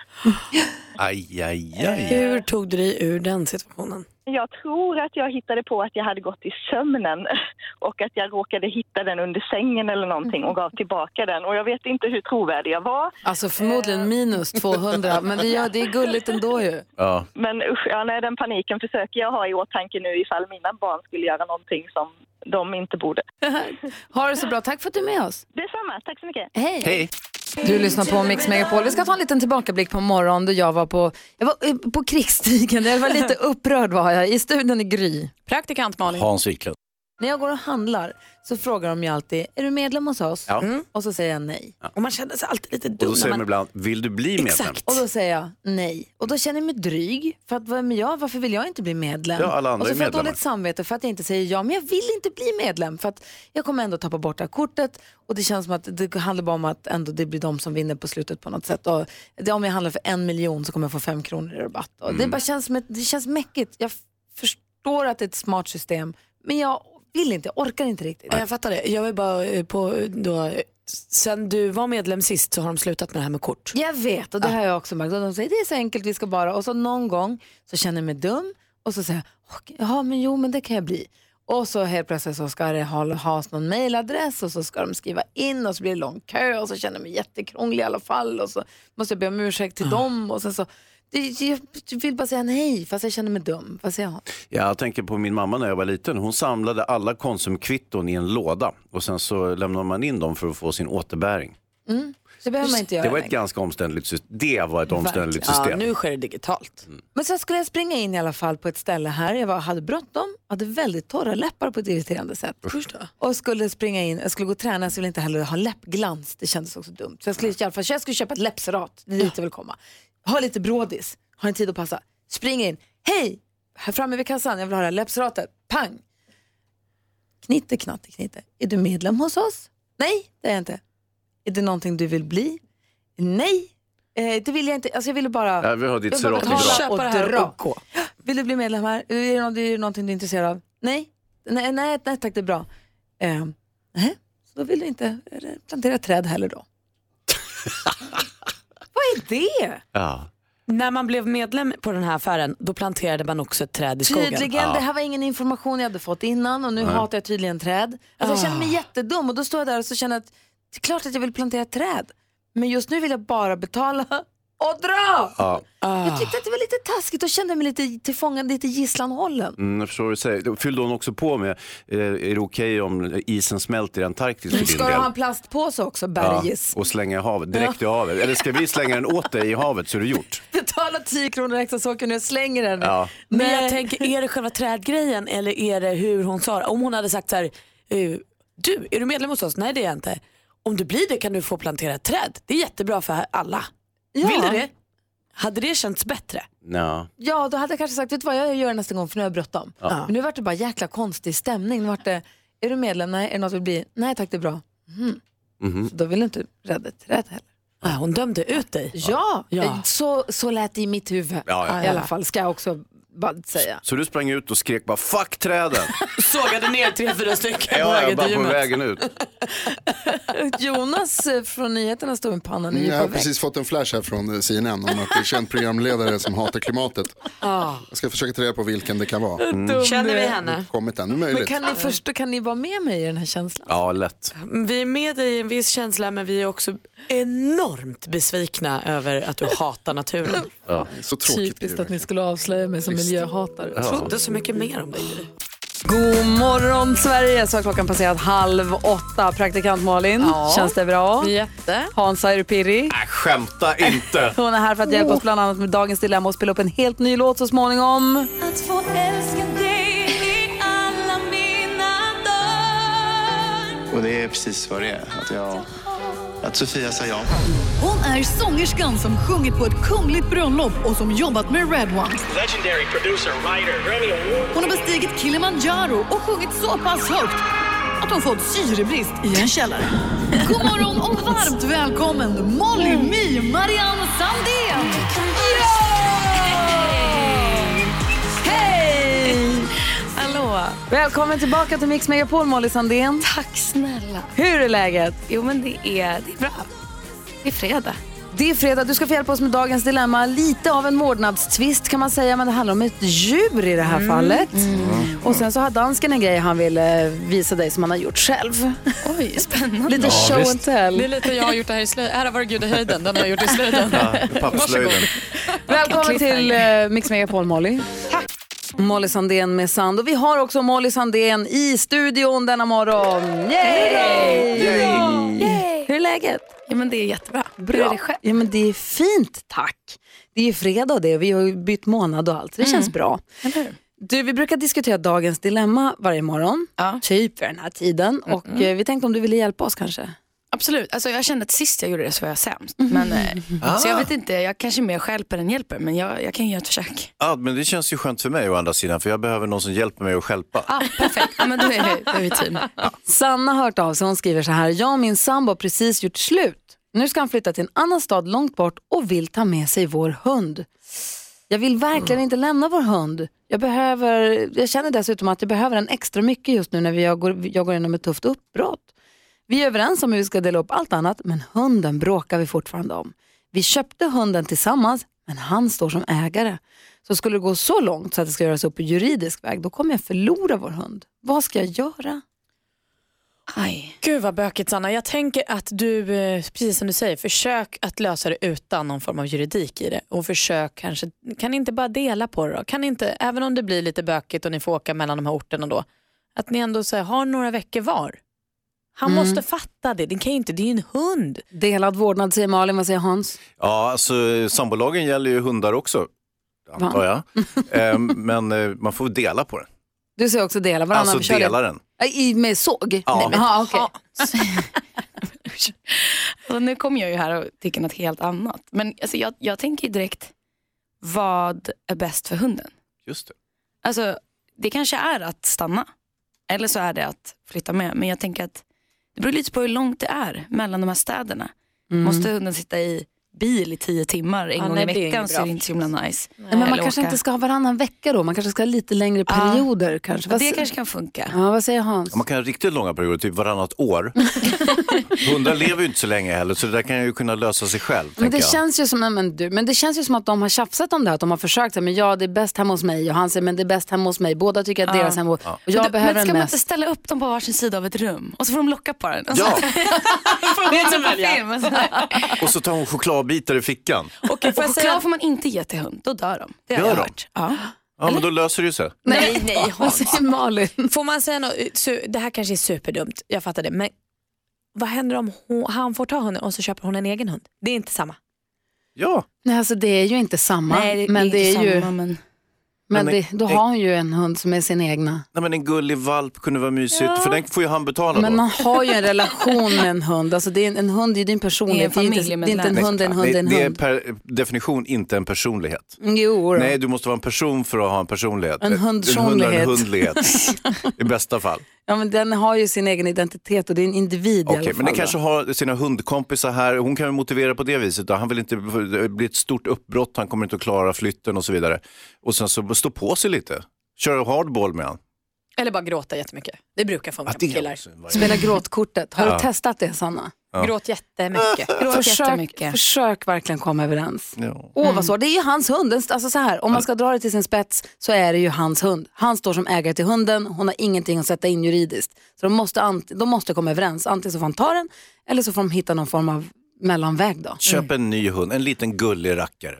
Speaker 3: Aj, aj, aj.
Speaker 12: Hur tog du dig ur den situationen?
Speaker 18: Jag tror att jag hittade på att jag hade gått i sömnen och att jag råkade hitta den under sängen eller någonting och gav tillbaka den. Och jag vet inte hur trovärdig jag var.
Speaker 1: Alltså förmodligen minus 200, men det, gör, det är gulligt ändå ju.
Speaker 3: Ja.
Speaker 18: Men usch, ja, nej, den paniken försöker jag ha i åtanke nu ifall mina barn skulle göra någonting som de inte borde.
Speaker 1: Ha det så bra, tack för att du är med oss.
Speaker 18: Detsamma, tack så mycket.
Speaker 1: Hej.
Speaker 3: Hej.
Speaker 1: Du lyssnar på Mix Megapol. Vi ska ta en liten tillbakablick på morgon då jag var på, jag var eh, på krigsstigen. Jag var lite upprörd var jag. I studion i Gry.
Speaker 12: Praktikant Malin.
Speaker 3: Hans Wiklund.
Speaker 1: När jag går och handlar så frågar de ju alltid, är du medlem hos oss?
Speaker 3: Ja.
Speaker 1: Mm. Och så säger jag nej.
Speaker 12: Och man känner sig alltid lite
Speaker 3: Och
Speaker 12: dum.
Speaker 3: då
Speaker 12: när
Speaker 3: säger
Speaker 12: man...
Speaker 3: ibland, vill du bli medlem?
Speaker 1: Och då säger jag nej. Och då känner jag mig dryg. För att vem är jag? Varför vill jag inte bli medlem?
Speaker 3: Ja, alla andra
Speaker 1: och så
Speaker 3: är
Speaker 1: får jag dåligt samvete för att jag inte säger ja. Men jag vill inte bli medlem. För att jag kommer ändå tappa bort det här kortet. Och det känns som att det handlar bara om att ändå det blir de som vinner på slutet på något sätt. Och det, om jag handlar för en miljon så kommer jag få fem kronor i rabatt. Och
Speaker 3: Mm.
Speaker 1: Det bara känns som ett, det känns mäckigt. Jag förstår att det är ett smart system. Men jag vill inte, jag orkar inte riktigt.
Speaker 12: Ja, Jag fattar det. Jag är bara eh, på då, eh, sen du var medlem sist så har de slutat med det här med kort.
Speaker 1: Jag vet och det har jag också märkt. Och de säger det är så enkelt, vi ska bara... Och så någon gång så känner jag mig dum och så säger jag, "Okej, jaha men jo men det kan jag bli. Och så helt plötsligt så ska det ha, ha någon mailadress och så ska de skriva in och så blir det lång kö och så känner jag mig jättekrånglig i alla fall och så måste jag be om ursäkt till dem och sen så jag vill bara säga nej fast jag känner mig dum. Vad säger jag?
Speaker 3: Jag tänker på min mamma när jag var liten. Hon samlade alla konsumkvitton i en låda och sen så lämnade man in dem för att få sin återbäring.
Speaker 1: Mm. Det behöver man inte göra
Speaker 3: Det var ett
Speaker 1: längre.
Speaker 3: ganska omständligt system. Det var ett omständligt system.
Speaker 1: Ja, nu
Speaker 12: sker det digitalt.
Speaker 1: Men sen skulle jag springa in i alla fall på ett ställe här. Jag var, hade bråttom, hade väldigt torra läppar på ett irriterande sätt. Och skulle springa in, jag skulle gå och träna, så ville jag inte heller ha läppglans. Det kändes också dumt. Så jag skulle i alla fall, så jag skulle köpa ett läppserat, det är dit jag vill komma. Ha lite brådis, ha en tid att passa. Spring in, hej, här framme vid kassan, jag vill ha det här läppseratet. Pang! Knitte, knatte, knitte. Är du medlem hos oss? Nej, det är jag inte. Är det någonting du vill bli? Nej, eh, det vill jag inte. Alltså jag ville bara...
Speaker 3: Ja, vi har ditt
Speaker 1: jag vill bara
Speaker 12: Köpa det här och gå.
Speaker 1: Vill du bli medlem här? Är det, något, är det någonting du är intresserad av? Nej, nej, nej, nej tack det är bra. Eh, nej, så då vill du inte eh, plantera träd heller då. Vad är det?
Speaker 3: Ja.
Speaker 12: När man blev medlem på den här affären, då planterade man också ett träd i skogen.
Speaker 1: Tydligen, det här var ingen information jag hade fått innan och nu
Speaker 12: Nej.
Speaker 1: hatar jag tydligen träd. Alltså, Jag känner mig
Speaker 12: Ah.
Speaker 1: jättedum och då står jag där och så känner jag att det är klart att jag vill plantera träd. Men just nu vill jag bara betala och dra.
Speaker 3: Ja.
Speaker 1: Jag tyckte att det var lite taskigt och kände mig lite tillfångad, lite gisslanhållen.
Speaker 3: Mm, jag förstår vad du säger. Då fyllde hon också på med, eh, är det okej om isen smälter i Antarktis för din
Speaker 1: Ska du
Speaker 3: del?
Speaker 1: ha en plastpåse också, Bergis?
Speaker 3: Ja, och slänga i havet, direkt i havet. Eller ska vi slänga den åt dig i havet så är det gjort?
Speaker 1: Betala 10 kronor extra så åker nu jag slänger den.
Speaker 3: Ja.
Speaker 12: Men jag tänker, är det själva trädgrejen eller är det hur hon sa det? Om hon hade sagt så här, eh, du, är du medlem hos oss? Nej det är jag inte. Om du blir det kan du få plantera ett träd. Det är jättebra för alla.
Speaker 1: Ja.
Speaker 12: Vill du det? Hade det känts bättre?
Speaker 3: Ja.
Speaker 1: Ja, då hade jag kanske sagt, vet du vad, jag gör det nästa gång för nu har jag bråttom.
Speaker 3: Ja.
Speaker 1: Men nu vart det bara jäkla konstig stämning. Nu vart det, är du medlem? Nej. Är det något du vill bli? Nej tack, det är bra. Mhm.
Speaker 3: Mhm.
Speaker 1: Så då vill du inte rädda ett träd heller.
Speaker 12: Ja, hon dömde ut dig.
Speaker 1: Ja,
Speaker 12: Ja.
Speaker 1: Så, så lät det i mitt huvud.
Speaker 3: Ja, ja.
Speaker 1: I alla fall, ska jag också bara säga.
Speaker 3: Så du sprang ut och skrek bara fuck träden?
Speaker 12: Sågade ner tre, fyra stycken på
Speaker 3: ja,
Speaker 12: vägen
Speaker 3: jag bara
Speaker 12: till
Speaker 3: på
Speaker 12: gymmet.
Speaker 3: vägen ut.
Speaker 1: Jonas eh, från nyheterna står med pannan
Speaker 13: Mm,
Speaker 1: i
Speaker 13: jag har precis fått en flash här från eh, CNN om att det är känd programledare som hatar klimatet.
Speaker 1: Ah.
Speaker 13: Jag ska försöka ta reda på vilken det kan vara.
Speaker 1: Dum Känner vi du är. henne?
Speaker 13: Kommit ännu
Speaker 1: Men
Speaker 13: möjligt.
Speaker 1: kan ni, förstå, kan ni vara med mig i den här känslan?
Speaker 3: Ja, lätt.
Speaker 12: Vi är med dig i en viss känsla men vi är också enormt besvikna över att du hatar naturen.
Speaker 3: Ja.
Speaker 13: Så
Speaker 1: Typiskt att ni skulle avslöja mig som miljöhatare.
Speaker 12: Jag trodde så mycket mer om dig.
Speaker 1: God morgon Sverige! Så har klockan passerat halv åtta. Praktikant Malin,
Speaker 12: Ja.
Speaker 1: känns det bra?
Speaker 12: Jätte.
Speaker 1: Hans, är du pirrig?
Speaker 3: Äh, skämta inte!
Speaker 1: Hon är här för att hjälpa oss bland annat med dagens dilemma och spela upp en helt ny låt så småningom.
Speaker 19: Att få älska dig i alla mina dagar
Speaker 20: Och det är precis vad det är. Att, jag, att Sofia sa ja.
Speaker 19: Hon är sångerskan som sjungit på ett kungligt bröllop och som jobbat med Red One.
Speaker 21: Legendary producer, writer, Grammy Award.
Speaker 19: Hon har bestigit Kilimanjaro och sjungit så pass högt att hon fått syrebrist i en källare. God morgon och varmt välkommen Molly My Marianne Sandén!
Speaker 12: Hallå!
Speaker 1: Välkommen tillbaka till Mix Megapol, Molly Sandén.
Speaker 22: Tack snälla.
Speaker 1: Hur är läget?
Speaker 22: Jo men det är, det är bra. Det är fredag.
Speaker 1: Det är fredag. Du ska få hjälpa oss med dagens dilemma. Lite av en mårdnadstvist kan man säga, men det handlar om ett djur i det här
Speaker 22: Mm.
Speaker 1: fallet. Och sen så har dansken en grej han vill eh, visa dig som han har gjort själv.
Speaker 22: Oj, spännande.
Speaker 1: Lite show and tell.
Speaker 12: Det är lite jag har gjort det här i slöjden. Här har varit Gud i höjden, den har jag gjort i slöjden.
Speaker 3: Pappslöjden.
Speaker 1: Välkommen till eh, Mix Megapol, Molly. Molly Sandén med Sand. Och vi har också Molly Sandén i studion denna morgon. Yay! Hur är läget?
Speaker 22: Ja men det är jättebra.
Speaker 1: Bra.
Speaker 22: Hur är det själv?
Speaker 1: Ja, men det är fint, tack. Det är fredag och det. Vi har bytt månad och allt. så Det
Speaker 22: Mm.
Speaker 1: känns bra. Du, vi brukar diskutera dagens dilemma varje morgon. Typ vid den här tiden. Och eh, vi tänkte om du ville hjälpa oss kanske.
Speaker 22: Absolut. Alltså, jag kände att sist jag gjorde det så var jag sämst. Men, eh,
Speaker 3: Ah.
Speaker 22: Så jag vet inte, jag kanske mer stjälper än hjälper. Men jag, jag kan göra ett försök.
Speaker 3: Ja, men det känns ju skönt för mig å andra sidan, för jag behöver någon som hjälper mig att stjälpa.
Speaker 22: Ja, perfekt. Ja, men då är vi, då är vi team.
Speaker 1: Sanna har hört av sig. Hon skriver så här. Jag och min sambo har precis gjort slut. Nu ska han flytta till en annan stad långt bort och vill ta med sig vår hund. Jag vill verkligen inte lämna vår hund. Jag, behöver, jag känner dessutom att jag behöver en extra mycket just nu när vi, jag, går, jag går igenom ett tufft uppbrott. Vi är överens om hur vi ska dela upp allt annat, men hunden bråkar vi fortfarande om. Vi köpte hunden tillsammans, Men han står som ägare. Så skulle det gå så långt så att det ska göras upp på juridisk väg, då kommer jag förlora vår hund. Vad ska jag göra?
Speaker 12: Aj. Gud vad bökigt Sanna. Jag tänker att du, eh, precis som du säger, försök att lösa det utan någon form av juridik i det. Och försök kanske, kan ni inte bara dela på det då? Kan inte, även om det blir lite bökigt och ni får åka mellan de här orterna då, att ni ändå så här, har några veckor var. Han
Speaker 1: Mm.
Speaker 12: måste fatta det. Det kan ju inte, det är ju en hund.
Speaker 1: Delad vårdnad säger Malin, vad säger Hans?
Speaker 3: Ja, alltså sambolagen gäller ju hundar också, antar jag. Eh, Men eh, man får dela på det.
Speaker 1: Du säger också dela, varannan
Speaker 3: Alltså dela den.
Speaker 1: Ja, I, med såg?
Speaker 3: Ja.
Speaker 1: Nej, men, aha, okej.
Speaker 22: Alltså, nu kommer jag ju här och tycker något helt annat. Men alltså, jag, jag tänker ju direkt, vad är bäst för hunden?
Speaker 3: Just det.
Speaker 22: Alltså, det kanske är att stanna. Eller så är det att flytta med. Men jag tänker att det beror lite på hur långt det är mellan de här städerna.
Speaker 1: Mm.
Speaker 22: Måste hunden sitta i bil i tio timmar en
Speaker 1: Ja,
Speaker 22: gång
Speaker 1: nej,
Speaker 22: i veckan så är det inte så himla nice.
Speaker 1: Nej, men man
Speaker 22: Eller
Speaker 1: kanske
Speaker 22: åka-
Speaker 1: inte ska ha varannan vecka då, man kanske ska ha lite längre perioder. Kanske.
Speaker 22: Ja,
Speaker 1: Vad
Speaker 22: det kanske kan funka.
Speaker 1: Ja, vad säger Hans?
Speaker 3: Man kan ha riktigt långa perioder, typ varannat år. Hundar lever ju inte så länge heller, så det där kan ju kunna lösa sig själv.
Speaker 1: Men det,
Speaker 3: jag.
Speaker 1: känns ju som, nej, men, du, men det känns ju som att de har tjafsat om det här, att de har försökt, men ja det är bäst hemma hos mig och han säger men det är bäst hemma hos mig. Båda tycker att
Speaker 22: Ja.
Speaker 1: deras hemma och
Speaker 22: Men
Speaker 1: jag
Speaker 22: du-
Speaker 1: behöver
Speaker 22: men ska man
Speaker 1: mest.
Speaker 22: inte ställa upp dem på varsin sida av ett rum och så får de locka på den?
Speaker 3: Ja.
Speaker 22: det är som på film. Så här.
Speaker 3: Och så tar hon chokladbitar i fickan.
Speaker 22: Och choklad får man inte ge till hund, då dör de. Det har
Speaker 3: Gör
Speaker 22: jag
Speaker 3: de?
Speaker 22: hört. Ja.
Speaker 3: Ja, men då löser det ju sig.
Speaker 12: Nej, nej
Speaker 1: Vad
Speaker 12: Hans.
Speaker 1: säger Malin?
Speaker 12: Får man säga något, su- det här kanske är superdumt, jag fattar det, men vad händer om hon, han får ta hunden och så köper hon en egen hund? Det är inte samma.
Speaker 3: Ja.
Speaker 1: Nej, alltså det är ju inte samma.
Speaker 22: Nej, det är
Speaker 1: men
Speaker 22: inte
Speaker 1: det är ju,
Speaker 22: samma, men-
Speaker 1: det, då
Speaker 3: en-
Speaker 1: har hon ju en hund som är sin egna.
Speaker 3: Nej, men en gullig valp kunde vara mysigt,
Speaker 1: Ja.
Speaker 3: för den får ju han betala
Speaker 1: Men
Speaker 3: då.
Speaker 1: man har ju en relation med en hund. Alltså det är en, en hund är ju din personlighet. Det är, inte, det är inte en hund, det är en hund, det är en
Speaker 3: Nej, det är
Speaker 1: hund.
Speaker 3: per definition inte en personlighet.
Speaker 1: Jo, då.
Speaker 3: Nej, du måste vara en person för att ha en personlighet.
Speaker 1: En
Speaker 3: En hund
Speaker 1: hundsonlighet.
Speaker 3: en hundlighet. I bästa fall.
Speaker 1: Ja, men den har ju sin egen identitet och det är en individ i
Speaker 3: Okej,
Speaker 1: alla fall.
Speaker 3: men den
Speaker 1: då.
Speaker 3: kanske har sina hundkompisar här. Hon kan ju motivera på det viset. Då. Han vill inte blir ett stort uppbrott, han kommer inte att klara flytten och så vidare. Och sen så stå på sig lite. Köra hardball med han.
Speaker 12: Eller bara gråta jättemycket. Det brukar funka på killar.
Speaker 1: Spela gråtkortet. Har
Speaker 3: Ja.
Speaker 1: du testat det Sanna?
Speaker 3: Ja.
Speaker 12: Gråt jättemycket.
Speaker 22: Gråt
Speaker 1: försök,
Speaker 22: jättemycket.
Speaker 1: försök verkligen komma överens.
Speaker 3: Ja.
Speaker 1: Åh vad svårt, det är ju hans hund. Alltså så här, om man ska dra det till sin spets så är det ju hans hund. Han står som ägare till hunden, hon har ingenting att sätta in juridiskt. Så de måste, ant- de måste komma överens. Antingen så får han ta den eller så får de hitta någon form av mellanväg då.
Speaker 3: Köp en ny hund, en liten gullig rackare.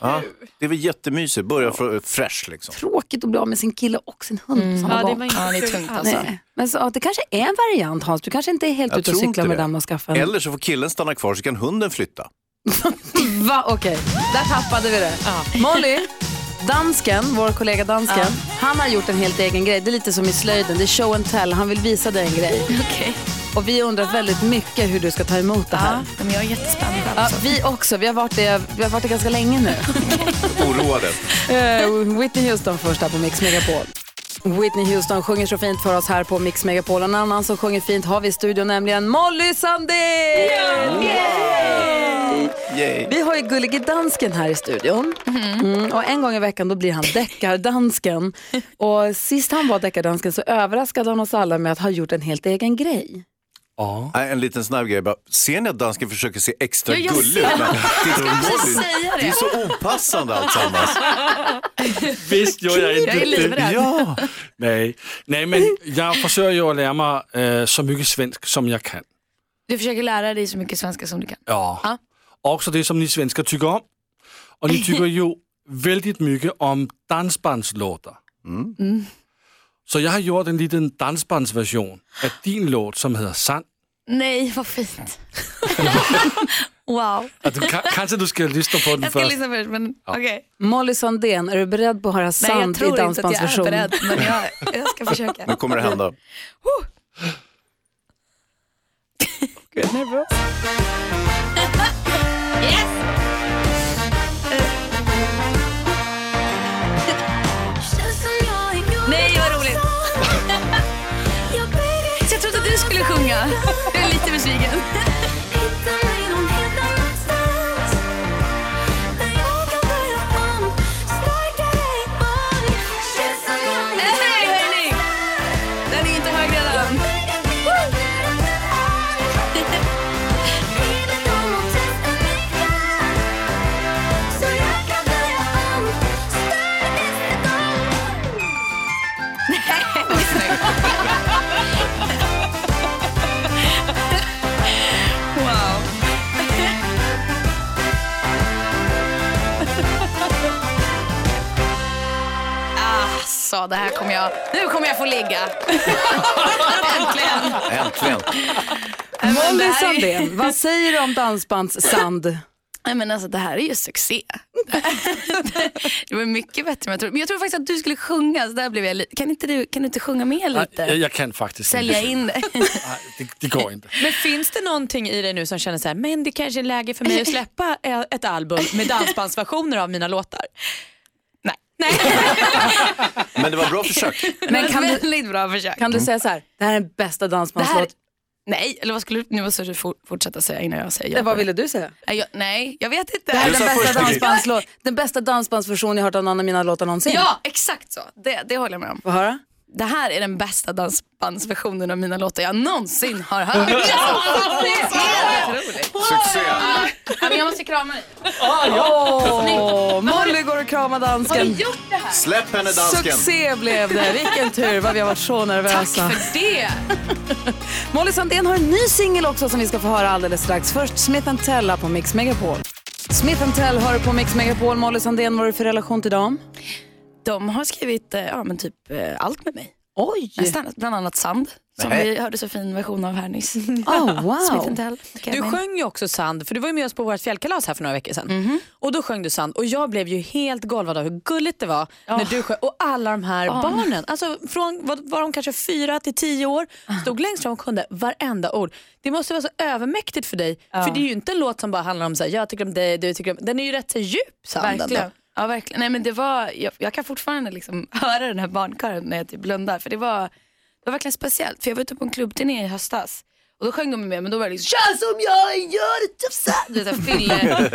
Speaker 3: Ja, det är väl jättemysigt, börja för fresh liksom.
Speaker 1: Tråkigt att bli av med sin kille och sin hund på samma
Speaker 22: Ja, det
Speaker 1: gång.
Speaker 22: inte Ja, det är tungt alltså.
Speaker 1: Nej. Men så, ja, det kanske är en variant Hans, du kanske inte är helt
Speaker 3: Jag
Speaker 1: ute och cyklar med
Speaker 3: det.
Speaker 1: den och skaffa en.
Speaker 3: Eller så får killen stanna kvar så kan hunden flytta.
Speaker 1: Va? Okej, där tappade vi det. Molly, dansken, vår kollega dansken, han har gjort en helt egen grej. Det är lite som i slöjden, det är show and tell. Han vill visa dig en grej.
Speaker 22: Okej.
Speaker 1: Och vi undrar väldigt mycket hur du ska ta emot det här.
Speaker 22: Ja, men jag är jättespänd själv
Speaker 1: Ja, vi också, vi har varit det, vi har varit det ganska länge nu.
Speaker 3: Oroade.
Speaker 1: Eh, Whitney Houston först här på Mix Megapol. Whitney Houston sjunger så fint för oss här på Mix Megapol. En annan som sjunger fint har vi i studion, nämligen Molly Sandén!
Speaker 3: Yay.
Speaker 1: Vi har ju gullige dansken här i studion. Mm, och en gång i veckan då blir han deckardansken. och sist han var deckardansken så överraskade han oss alla med att ha gjort en helt egen grej.
Speaker 3: Nej, En liten snabb grej bara. Ser ni att dansken försöker se extra
Speaker 22: Ja,
Speaker 3: gullig ut?
Speaker 22: det. Det.
Speaker 3: Det är så opassande alltsammans.
Speaker 4: Visst gör jag inte
Speaker 22: livrädd.
Speaker 3: Ja.
Speaker 4: Nej. Nej, men jag försöker ju att lära mig äh, så mycket svensk som jag kan.
Speaker 22: Du försöker lära dig så mycket svenska som du kan.
Speaker 4: Ja.
Speaker 22: Ja.
Speaker 4: Också det som ni svenskar tycker om. Och ni tycker ju väldigt mycket om dansbandslåtar.
Speaker 22: Mm.
Speaker 4: Så jag har gjort en liten dansbandsversion av din låt som heter Sand.
Speaker 22: Nej, vad fint. wow.
Speaker 4: Att du, ka- kanske du ska lyssna på den
Speaker 22: Jag ska
Speaker 4: först.
Speaker 22: lyssna först, men okej.
Speaker 1: Molly Sandén, är du beredd på att höra
Speaker 22: Nej, jag
Speaker 1: sant i
Speaker 22: tror inte att jag är
Speaker 1: dansbandsversion?
Speaker 22: beredd, men jag, jag ska försöka.
Speaker 3: Nu kommer det hända.
Speaker 22: Gud, nervös. yes! Skulle sjunga. Jag är lite besviken. sa det här kommer jag, nu kommer jag få ligga. Äntligen.
Speaker 3: Äntligen.
Speaker 1: Molly Sandén, vad säger du om dansbandssand?
Speaker 22: Nej men alltså det här är ju succé. det var mycket bättre än jag trodde. Men jag tror faktiskt att du skulle sjunga, så där blev jag. Kan inte du, kan du inte sjunga med lite?
Speaker 4: Jag, jag kan faktiskt
Speaker 22: Sälja
Speaker 4: inte.
Speaker 22: in det.
Speaker 4: Det, det går inte.
Speaker 12: Men finns det någonting i dig nu som känner så här, men det kanske är läge för mig att släppa eh, ett album med dansbandsversioner av mina låtar?
Speaker 3: Men det var bra försök.
Speaker 22: Men kan du, väldigt bra försök.
Speaker 1: Kan du säga så här, det här är den bästa dansbandslåt?
Speaker 22: Nej, eller vad skulle du nu måste du for- fortsätta säga innan jag säger ja
Speaker 1: Vad ville du säga?
Speaker 22: Nej, jag, nej, jag vet inte.
Speaker 1: Det här är den bästa, dansbandslåt, den bästa dansbandsversion jag hört av någon av mina låtar någonsin.
Speaker 22: Ja, exakt så. Det, det håller jag med om.
Speaker 1: Få höra.
Speaker 22: Det här är den bästa dansbandsversionen av mina låtar jag någonsin har hört.
Speaker 1: Ja.
Speaker 3: Succé.
Speaker 22: Ja, men jag måste krama dig.
Speaker 1: Åh, Molly går och kramar dansken.
Speaker 22: Har du gjort det här?
Speaker 3: Släpp henne dansken.
Speaker 1: Succé blev det. Vilken tur, vad vi har varit så nervösa.
Speaker 22: Tack för det.
Speaker 1: Molly Sandén har en ny singel också som vi ska få höra alldeles strax. Först Smith Tell här på Mix Megapol. Smith Tell hör du på Mix Megapol. Molly Sandén, vad har du för relation till dem?
Speaker 22: De har skrivit eh, ja, men typ eh, allt med mig.
Speaker 1: Oj!
Speaker 22: Nästan, bland annat Sand, som
Speaker 1: Nej.
Speaker 22: vi hörde så fin version av här nyss.
Speaker 1: Oh, wow.
Speaker 12: Du sjöng ju också Sand, för du var ju med oss på vårt fjällkalas här för några veckor sedan. Och då sjöng du Sand och jag blev ju helt golvad av hur gulligt det var när du sjöng. Och alla de här barnen, alltså från, vad var de kanske fyra till tio år, stod längst fram och kunde varenda ord. Det måste vara så övermäktigt för dig, för det är ju inte en låt som bara handlar om så här, jag tycker om dig, du tycker om... Den är ju rätt så djup, Sand. ändå.
Speaker 22: Verkligen. Ja, verkligen. Nej, men det var, jag, jag kan fortfarande liksom höra den här barnkören när jag typ blundar. För det var, det var verkligen speciellt. För jag var ute på en klubbturné i höstas. Och då sjöng de med men då var det liksom Tja som jag gör det tufsa. Du vet, fylle.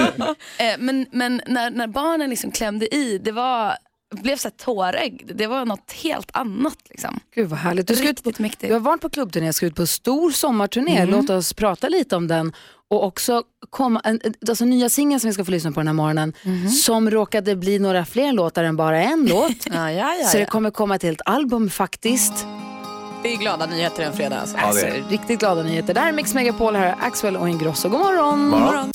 Speaker 22: eh, men men när, när barnen liksom klämde i, det var, blev så tårögd. Det var något helt annat. Liksom.
Speaker 1: Gud vad härligt. Du, ska ut på, du har varit på klubbturné, ska ut på stor sommarturné.
Speaker 22: Mm.
Speaker 1: Låt oss prata lite om den. Och också komma, en, alltså nya singeln som vi ska få lyssna på den här morgonen.
Speaker 22: Mhm.
Speaker 1: Som råkade bli några fler låtar än bara en låt.
Speaker 12: Ja, ja, ja,
Speaker 1: Så det kommer komma ett helt album faktiskt.
Speaker 12: Det är glada nyheter en fredag. Alltså.
Speaker 1: Ja, det är Riktigt glada nyheter. Det här är Mix Megapol, här är Axel och Ingrosso. God morgon!
Speaker 3: Morgon.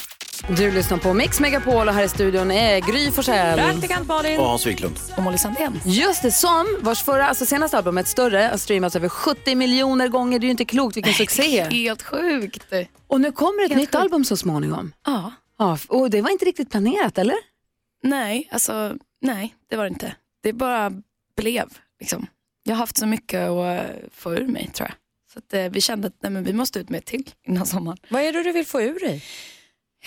Speaker 1: Du lyssnar på Mix Megapol och här i studion är Gry Forssell.
Speaker 12: Praktikant Malin.
Speaker 3: Och Hans Wiklund.
Speaker 22: Och Molly Sandén.
Speaker 1: Just det, som vars förra, alltså senaste albumet, Större, har streamats över 70 miljoner gånger. Det är ju inte klokt vilken succé.
Speaker 22: Helt sjukt.
Speaker 1: Och nu kommer ett
Speaker 22: Helt
Speaker 1: nytt
Speaker 22: sjukt.
Speaker 1: album så småningom.
Speaker 22: Ja.
Speaker 1: Ja, och det var inte riktigt planerat, eller?
Speaker 22: Nej, alltså nej, det var det inte. Det bara blev. Liksom. Jag har haft så mycket att eh, få ur mig tror jag. Så att, eh, vi kände att nej, men vi måste ut med ett till innan sommaren.
Speaker 12: Vad är det du vill få ur dig?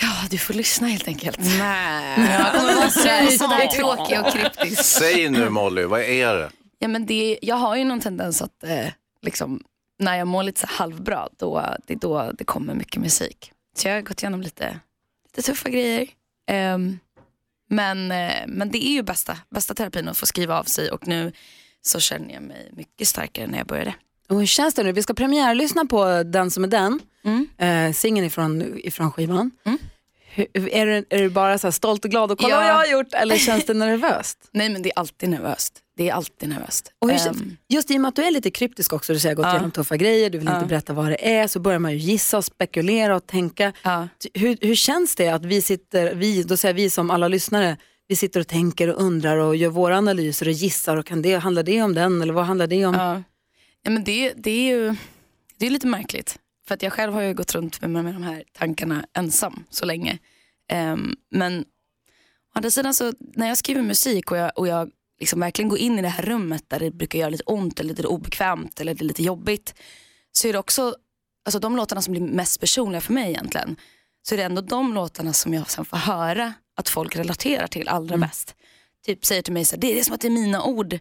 Speaker 22: Ja, du får lyssna helt enkelt.
Speaker 12: Nej.
Speaker 22: Jag kommer vara sådär, sådär tråkig och kryptisk.
Speaker 3: Säg nu Molly, vad är det?
Speaker 22: Ja, men det, jag har ju någon tendens att eh, liksom, när jag mår lite så halvbra, då, det är då det kommer mycket musik. Så jag har gått igenom lite, lite tuffa grejer. Ehm, men, eh, men det är ju bästa, bästa terapin att få skriva av sig och nu så känner jag mig mycket starkare än när jag började.
Speaker 1: Och hur känns det nu? Vi ska premiärlyssna på Den som är den,
Speaker 22: Mm.
Speaker 1: eh, singeln ifrån, ifrån skivan. Hur, är, du, är du bara så stolt och glad och kolla
Speaker 22: Ja.
Speaker 1: vad jag har gjort eller känns det nervöst?
Speaker 22: Nej men det är alltid nervöst. Det är alltid nervöst.
Speaker 1: Och hur,
Speaker 22: Ehm,
Speaker 1: just i och med att du är lite kryptisk också, du säger gått
Speaker 22: Ja.
Speaker 1: igenom tuffa grejer, du vill
Speaker 22: Ja.
Speaker 1: inte berätta vad det är, så börjar man ju gissa och spekulera och tänka. Hur, hur känns det att vi sitter, vi, då säger vi som alla lyssnare, vi sitter och tänker och undrar och gör våra analyser och gissar och kan det, handlar det om den eller vad handlar det om?
Speaker 22: Ja. Men det, det är ju det är lite märkligt. För att jag själv har ju gått runt med, med de här tankarna ensam så länge. Ehm, men å andra sidan så när jag skriver musik och jag, och jag liksom verkligen går in i det här rummet där det brukar göra lite ont eller lite obekvämt eller det är lite jobbigt. Så är det också, alltså de låtarna som blir mest personliga för mig egentligen. Så är det ändå de låtarna som jag sen får höra att folk relaterar till allra bäst. Typ säger till mig så här, det är som att det är mina ord.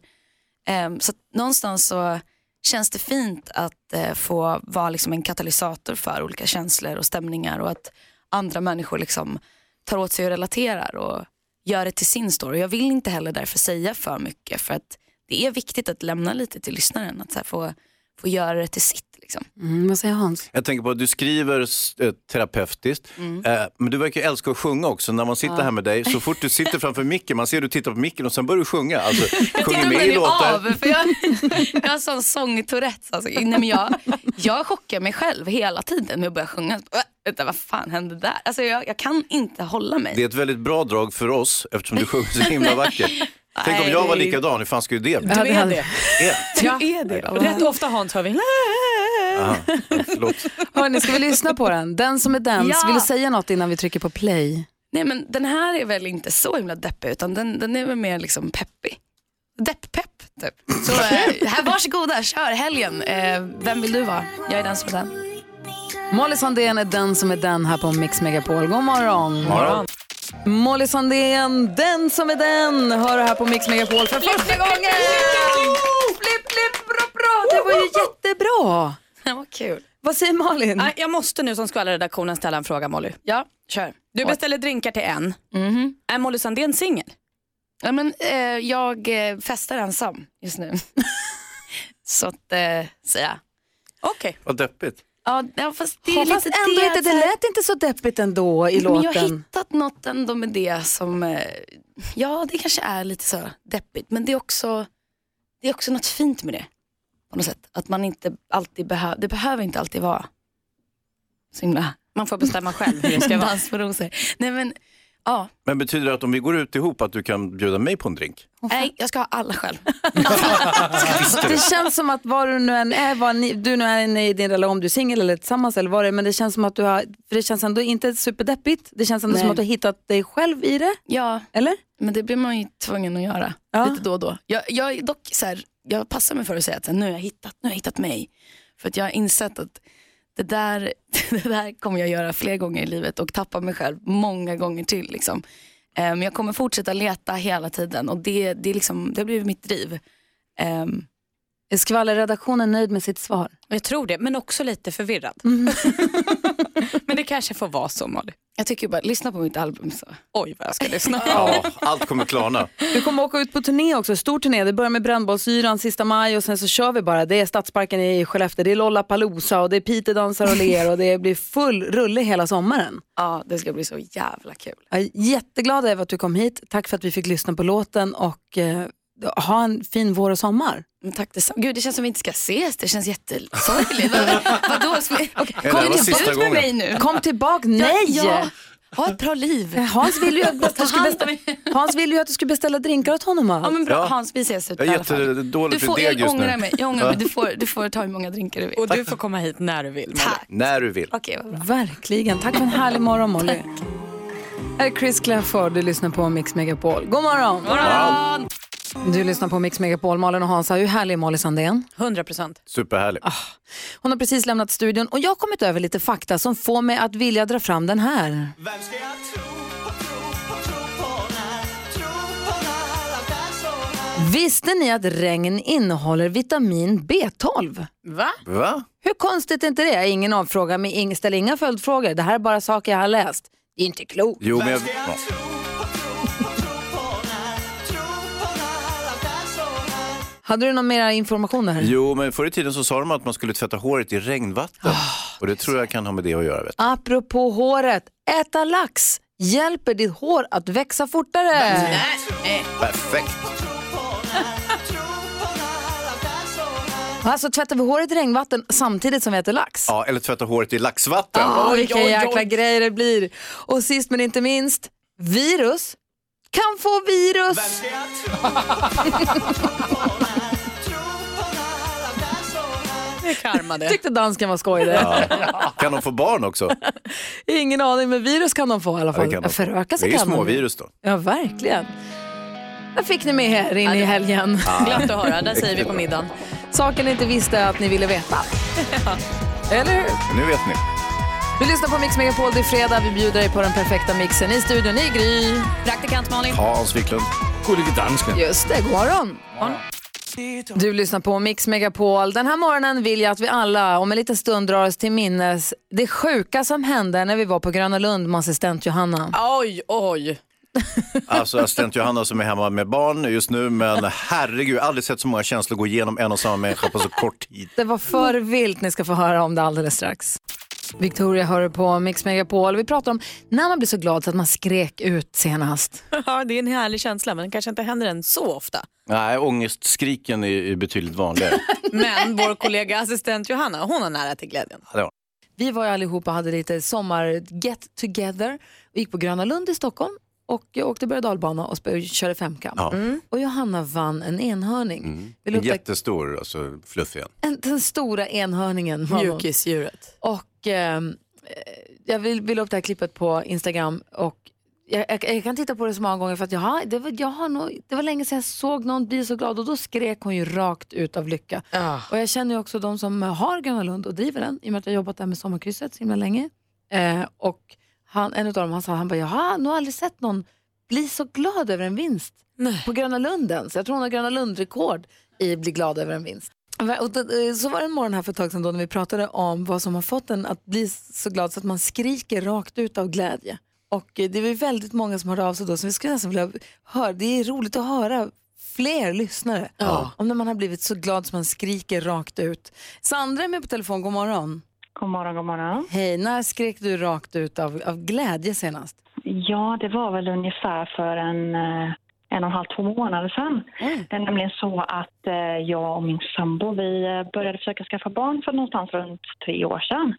Speaker 22: Ehm, så någonstans så känns det fint att eh, få vara liksom en katalysator för olika känslor och stämningar och att andra människor liksom tar åt sig och relaterar och gör det till sin story. Jag vill inte heller därför säga för mycket för att det är viktigt att lämna lite till lyssnaren, att så här få, få göra det till sitt. Liksom.
Speaker 1: Mm, vad säger Hans?
Speaker 3: Jag tänker på att du skriver eh, terapeutiskt,
Speaker 22: Mm.
Speaker 3: eh, men du verkar älska att sjunga också. När man sitter
Speaker 22: Ja.
Speaker 3: här med dig, så fort du sitter framför micken, man ser du tittar på micken och sen börjar du sjunga. Alltså,
Speaker 22: Jag
Speaker 3: sjunger med i
Speaker 22: mig
Speaker 3: låtar.
Speaker 22: av för jag, jag har sån sångtourettes. Alltså. Nej, men jag, jag chockar mig själv hela tiden med att börja sjunga. Äh, Vänta, vad fan hände där? Alltså, jag, jag kan inte hålla mig.
Speaker 3: Det är ett väldigt bra drag för oss, eftersom du sjunger så himla vackert. Tänk om jag var likadan, hur fan skulle det bli?
Speaker 12: Du är det.
Speaker 3: Ja.
Speaker 12: Du är det. Rätt ofta Hans hör vi.
Speaker 3: Aha.
Speaker 1: Hörni, ska vi lyssna på den? Den som är den.
Speaker 22: Ja.
Speaker 1: Vill du säga något innan vi trycker på play?
Speaker 22: Nej men den här är väl inte så himla deppig utan den, den är väl mer liksom peppig. Depp-pepp typ. Så eh, här, varsågoda, kör helgen. Eh, vem vill du vara? Jag är den som är den.
Speaker 1: Molly Sandén är den som är den här på Mix Megapol. God morgon.
Speaker 22: Morgon.
Speaker 1: Molly Sandén, den som är den, hör här på Mix Megapol för första gången. Flipp, flipp, bra, bra. Det var ju jättebra.
Speaker 22: Det var kul.
Speaker 1: Vad säger Malin?
Speaker 12: Jag måste nu som skvallerredaktionen ställa en fråga Molly.
Speaker 22: Ja, kör.
Speaker 12: Du beställer drinkar till en. Är Molly Sandén singel?
Speaker 22: Ja, men, eh, jag eh, festar ensam just nu. så att eh, säga.
Speaker 12: Okej.
Speaker 3: Vad deppigt.
Speaker 22: Ja, ja, fast det
Speaker 1: Ja,
Speaker 22: lite
Speaker 1: fast ändå
Speaker 22: det.
Speaker 1: inte, det lät inte så deppigt ändå i
Speaker 22: Men jag har
Speaker 1: låten.
Speaker 22: hittat något ändå med det som, eh, ja det kanske är lite så deppigt men det är också, det är också något fint med det. På något sätt. Att man inte alltid behöver, det behöver inte alltid vara så himla...
Speaker 12: Man får bestämma själv hur det ska vara.
Speaker 22: Dans på rosor. Nej men, ja.
Speaker 3: Men betyder det att om vi går ut ihop att du kan bjuda mig på en drink?
Speaker 22: Nej, jag ska ha alla själv.
Speaker 1: Det känns som att var du nu än är, var ni, du nu är inne i din relation, om du är singel eller tillsammans eller vad det är, men det känns som att du har, för det känns ändå inte superdeppigt, det känns ändå
Speaker 22: Nej.
Speaker 1: som att du har hittat dig själv i det.
Speaker 22: Ja,
Speaker 1: eller?
Speaker 22: men det blir man ju tvungen att göra lite då och då. Jag, jag är dock så här, jag passar mig för att säga att så här, nu, har jag hittat, nu har jag hittat mig. För att jag har insett att det där, det där kommer jag göra fler gånger i livet och tappa mig själv många gånger till. Liksom. Eh, Men jag kommer fortsätta leta hela tiden och det, det, liksom, det har blivit mitt driv. Um,
Speaker 1: är skvallerredaktionen nöjd med sitt svar?
Speaker 12: Jag tror det, men också lite förvirrad. men det kanske får vara så Molly.
Speaker 22: Jag tycker bara, lyssna på mitt album så.
Speaker 12: Oj vad jag ska lyssna.
Speaker 3: Ja, allt kommer klarna.
Speaker 1: Du kommer åka ut på turné också, stor turné. Det börjar med Brännbollsyran sista maj och sen så kör vi bara. Det är Stadsparken i Skellefteå, det är Lollapalooza och det är Piteå dansar och ler och det blir full rulle hela sommaren.
Speaker 22: Ja, det ska bli så jävla kul.
Speaker 1: Jag är jätteglad över att du kom hit. Tack för att vi fick lyssna på låten och eh, ha en fin vår och sommar.
Speaker 22: Men tack detsamma. Gud, det känns som vi inte ska ses. Det känns jättesorgligt. Vad- Vadå?
Speaker 3: Det
Speaker 22: Kom
Speaker 3: var
Speaker 22: inte
Speaker 3: sista
Speaker 22: ut med
Speaker 3: gången.
Speaker 22: mig nu.
Speaker 1: Kom tillbaka, nej!
Speaker 22: Ja, ha ett bra liv.
Speaker 1: Hans vill ju att du
Speaker 22: hand
Speaker 1: beställa, Hans vill ju att du ska beställa drinkar åt honom.
Speaker 22: Ja, men bra.
Speaker 3: Ja.
Speaker 22: Hans, vi ses ut
Speaker 3: Jag är jättedålig
Speaker 22: får,
Speaker 3: deg just nu.
Speaker 22: mig. Jag ångrar mig. Du, får, du får ta hur många drinkar du vill.
Speaker 12: Och du får komma hit när du vill.
Speaker 22: Tack.
Speaker 3: När du vill.
Speaker 22: Okej, vad bra.
Speaker 1: Verkligen. Tack för en härlig morgon Molly. Här är Chris Clafford, du lyssnar på Mix Megapol. God morgon!
Speaker 22: morgon!
Speaker 1: Du lyssnar på Mix Megapol, Malin och Hansa. Hur härlig är Molly Sandén?
Speaker 12: 100 procent.
Speaker 3: Superhärlig.
Speaker 1: Hon har precis lämnat studion och jag har kommit över lite fakta som får mig att vilja dra fram den här. Visste ni att regn innehåller vitamin B12?
Speaker 12: Va?
Speaker 3: Va?
Speaker 1: Hur konstigt är inte det? Ingen avfråga, ställ inga följdfrågor. Det här är bara saker jag har läst. Det är inte klokt.
Speaker 3: Jo, men jag...
Speaker 1: Hade du någon mer information där?
Speaker 3: Jo, men förr i tiden så sa de att man skulle tvätta håret i regnvatten. Och det tror jag kan ha med det att göra. Vet.
Speaker 1: Apropå håret, äta lax hjälper ditt hår att växa fortare.
Speaker 3: Perfekt.
Speaker 1: Alltså tvättar vi håret i regnvatten samtidigt som vi äter lax?
Speaker 3: Ja, eller tvätta håret i laxvatten.
Speaker 1: Ja, vilka jäkla grejer det blir. Och sist men inte minst, virus kan få virus.
Speaker 12: Är karma det.
Speaker 1: Tyckte dansken var skoj det.
Speaker 3: Ja. Kan de få barn också?
Speaker 1: Ingen aning, men virus kan de få i alla
Speaker 3: Ja,
Speaker 1: fall.
Speaker 3: det kan de.
Speaker 1: Föröka sig
Speaker 3: Det är
Speaker 1: kan de.
Speaker 3: småvirus då.
Speaker 1: Ja, verkligen. Där fick ni med här in i helgen.
Speaker 3: Ja.
Speaker 12: Glatt att höra, där säger vi på middagen.
Speaker 1: Saken ni inte visste att ni ville veta. Eller hur?
Speaker 3: Nu vet ni.
Speaker 1: Du lyssnar på Mix Megapol, det är fredag. Vi bjuder dig på den perfekta mixen. I studion i Gry.
Speaker 12: Praktikant Malin.
Speaker 3: Hans Wiklund.
Speaker 4: Gullige dansken.
Speaker 1: Just det, god morgon. Du lyssnar på Mix Megapol. Den här morgonen vill jag att vi alla om en liten stund drar oss till minnes det sjuka som hände när vi var på Gröna Lund med assistent Johanna.
Speaker 12: Oj, oj.
Speaker 3: Alltså assistent Johanna som är hemma med barn just nu, men herregud, aldrig sett så många känslor gå igenom en och samma människa på så kort tid.
Speaker 1: Det var för vilt, ni ska få höra om det alldeles strax. Victoria hör på Mix Megapol. Vi pratar om när man blir så glad så att man skrek ut senast.
Speaker 12: Ja, det är en härlig känsla men det kanske inte händer en så ofta.
Speaker 3: Nej, ångestskriken är, är betydligt vanligare.
Speaker 12: Men vår kollega assistent Johanna, hon har nära till glädjen.
Speaker 3: Ja.
Speaker 1: Vi var ju allihopa och hade lite sommar get together och gick på Gröna Lund i Stockholm och jag åkte berg och dalbana och körde femkamp.
Speaker 3: Ja. Mm.
Speaker 1: Och Johanna vann en enhörning. Vill
Speaker 3: En jättestor, alltså fluffig en.
Speaker 1: en, den stora enhörningen.
Speaker 12: Mjukisdjuret.
Speaker 1: Och ehm, eh, jag vill, vill upp det här klippet på Instagram och jag, jag, jag kan titta på det så många gånger för att jag har, det, var, jag har nog, det var länge sedan jag såg någon bli så glad och då skrek hon ju rakt ut av lycka. Och jag känner ju också de som har Gröna Lund och driver den i och med att jag jobbat där med Sommarkrysset så himla länge. Eh, och han, en av dem han sa, han bara, jag har nog aldrig sett någon bli så glad över en vinst på Gröna Lunden. Så jag tror hon har Gröna Lund-rekord i att bli glad över en vinst. Och eh, så var det en morgon här för ett tag sedan då när vi pratade om vad som har fått en att bli så glad så att man skriker rakt ut av glädje. Och eh, det var väldigt många som hörde av sig då så vi skulle nästan vilja höra, det är roligt att höra fler lyssnare om när man har blivit så glad som man skriker rakt ut. Sandra är med på telefon, god morgon.
Speaker 18: God morgon, god morgon.
Speaker 1: Hej, när skrek du rakt ut av, av glädje senast?
Speaker 18: Ja, det var väl ungefär för en, eh, en och en halv, två månader sedan. Det är nämligen så att eh, jag och min sambo vi eh, började försöka skaffa barn för någonstans runt tre år sedan.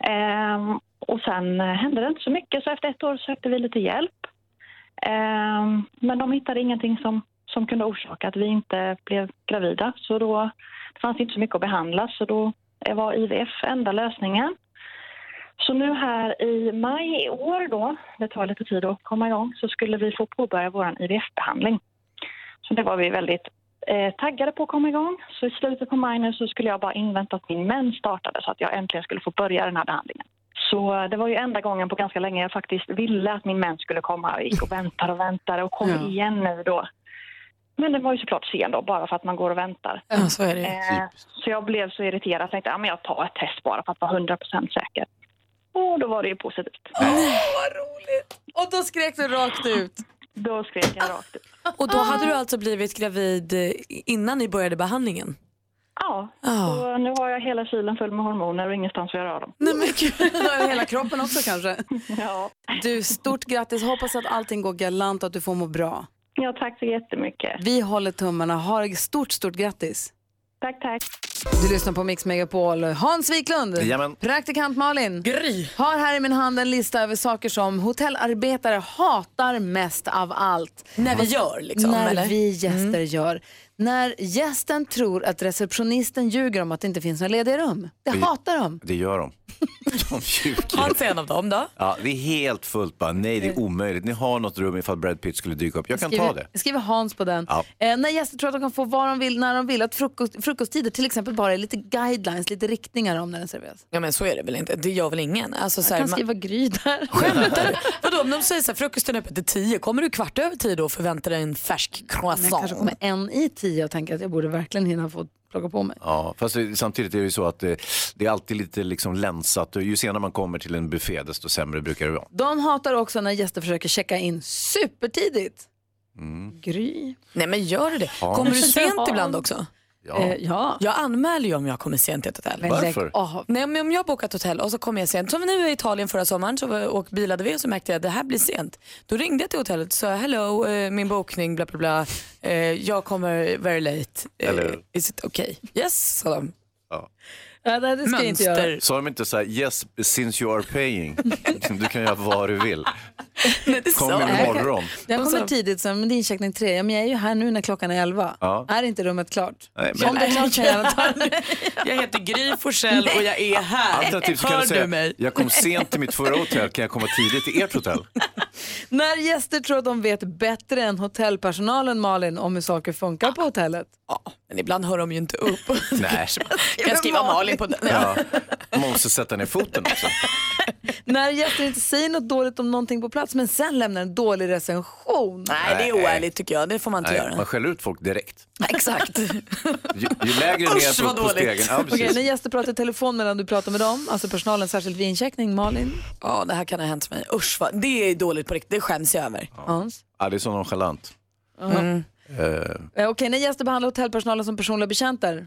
Speaker 18: Ehm, och sen hände det inte så mycket, så efter ett år sökte vi lite hjälp. Ehm, men de hittade ingenting som, som kunde orsaka att vi inte blev gravida. Så då det fanns inte så mycket att behandla, så då var IVF enda lösningen. Så nu här i maj i år då, det tar lite tid att komma igång, så skulle vi få påbörja vår IVF-behandling. Så det var vi väldigt eh, taggade på att komma igång. Så i slutet på maj nu så skulle jag bara invänta att min mens startade så att jag äntligen skulle få börja den här behandlingen. Så eh, det var ju enda gången på ganska länge jag faktiskt ville att min mens skulle komma. Jag gick och väntade och väntade och kom
Speaker 12: Ja.
Speaker 18: igen nu då. Men det var ju såklart sen då, bara för att man går och väntar.
Speaker 12: Ja, så är det.
Speaker 18: Eh, så jag blev så irriterad och tänkte att ja, jag tar ett test bara för att vara 100% säker. Och då var det ju positivt.
Speaker 1: Och då skrek du rakt ut?
Speaker 18: Då skrek jag rakt ut.
Speaker 12: Och då hade du alltså blivit gravid eh, innan ni började behandlingen?
Speaker 18: Ja,
Speaker 12: Ja.
Speaker 18: så nu har jag hela kylen full med hormoner och ingenstans att göra av dem.
Speaker 1: Nej, men gud. Hela kroppen också kanske?
Speaker 18: Ja.
Speaker 1: Du, stort grattis. Hoppas att allting går galant och att du får må bra.
Speaker 18: Ja, tack så jättemycket.
Speaker 1: Vi håller tummarna. Ha det stort, stort grattis.
Speaker 18: Tack, tack.
Speaker 1: Du lyssnar på Mix Megapol. Hans Wiklund,
Speaker 3: Jajamän.
Speaker 1: praktikant Malin, har här i min hand en lista över saker som hotellarbetare hatar mest av allt.
Speaker 12: När vi gör, liksom,
Speaker 1: När
Speaker 12: eller?
Speaker 1: vi gäster gör. När gästen tror att receptionisten ljuger om att det inte finns några lediga rum. Det
Speaker 3: Vi-
Speaker 1: hatar de.
Speaker 3: Det gör de. De ljuger.
Speaker 12: Hans är en av dem då.
Speaker 3: Ja, det är helt fullt bara. Nej, det är omöjligt. Ni har något rum ifall Brad Pitt skulle dyka upp. Jag kan ta det.
Speaker 1: Jag skriver Hans på den.
Speaker 3: Ja.
Speaker 1: Eh, när gäster tror att de kan få vad de vill, när de vill. Att frukost, frukosttider till exempel bara är lite guidelines, lite riktningar om när den serveras.
Speaker 12: Ja men så är det väl inte, det gör väl ingen? Alltså, så
Speaker 1: Jag
Speaker 12: här,
Speaker 1: kan
Speaker 12: man-
Speaker 1: skriva Gry där.
Speaker 12: Skämtar du? Vadå om de säger så här, frukosten är öppet till tio, kommer du kvart över tio då och förväntar dig en färsk
Speaker 1: Men jag kanske kommer en i tio och tänker att jag borde verkligen hinna få plocka på mig.
Speaker 3: Ja, fast samtidigt är det ju så att det, det är alltid lite liksom länsat ju senare man kommer till en buffé desto sämre brukar det vara.
Speaker 1: De hatar också när gäster försöker checka in supertidigt.
Speaker 3: Mm.
Speaker 1: Gry.
Speaker 12: Nej men gör du det?
Speaker 3: Ja.
Speaker 12: Kommer du sent ibland också?
Speaker 3: Ja.
Speaker 1: Eh, ja.
Speaker 12: Jag anmäler ju om jag kommer sent till ett hotell.
Speaker 1: Men
Speaker 3: Varför?
Speaker 12: Nej, men om jag bokar ett hotell och så kommer jag sent, som nu i Italien förra sommaren så var, och bilade vi och så märkte jag att det här blir sent. Då ringde jag till hotellet och sa hello, eh, min bokning, bla bla bla, eh, jag kommer very late, eh,
Speaker 3: Eller
Speaker 12: is it okay? Yes, sa de.
Speaker 3: Ja.
Speaker 1: Ja, nej, det ska jag inte göra.
Speaker 12: Mönster.
Speaker 3: Sa de inte så här, yes, since you are paying, du kan göra vad du vill.
Speaker 12: Nej, det
Speaker 3: Kom
Speaker 12: sa jag.
Speaker 3: imorgon.
Speaker 1: Jag kommer tidigt, så, men det är incheckning tre. Ja, men jag är ju här nu när klockan är elva.
Speaker 3: Ja.
Speaker 1: Är inte rummet klart?
Speaker 3: Nej, men-
Speaker 1: Om det är klart kan jag gärna ta
Speaker 12: Jag heter Gry Forssell och jag är här.
Speaker 3: Alternativt så kan
Speaker 12: Hör
Speaker 3: du säga,
Speaker 12: mig?
Speaker 3: jag kom sent till mitt förra hotell, kan jag komma tidigt till ert hotell?
Speaker 1: När gäster tror att de vet bättre än hotellpersonalen Malin om hur saker funkar på hotellet.
Speaker 12: Ja, men ibland hör de ju inte upp.
Speaker 3: Nej.
Speaker 12: Kan jag skriva Malin på den?
Speaker 3: Ja. Måste sätta ner foten också.
Speaker 1: När gäster inte säger något dåligt om någonting på plats men sen lämnar en dålig recension.
Speaker 12: Nej, det är oärligt tycker jag. Det får man inte
Speaker 3: Nej,
Speaker 12: göra.
Speaker 3: man skäller ut folk direkt.
Speaker 12: Exakt.
Speaker 3: Ju, ju lägre ner på, på stegen. Ja,
Speaker 1: Okej, när gäster pratar i telefon medan du pratar med dem, alltså personalen särskilt vid incheckning, Malin,
Speaker 12: Ja, det här kan ha hänt mig. Usch, vad, det är dåligt på riktigt. Det skäms jag över.
Speaker 1: Hans.
Speaker 3: Ja, det är så nonchalant.
Speaker 12: Mm.
Speaker 3: Eh,
Speaker 1: Okej, när gäster behandlar hotellpersonalen som personliga betjänter,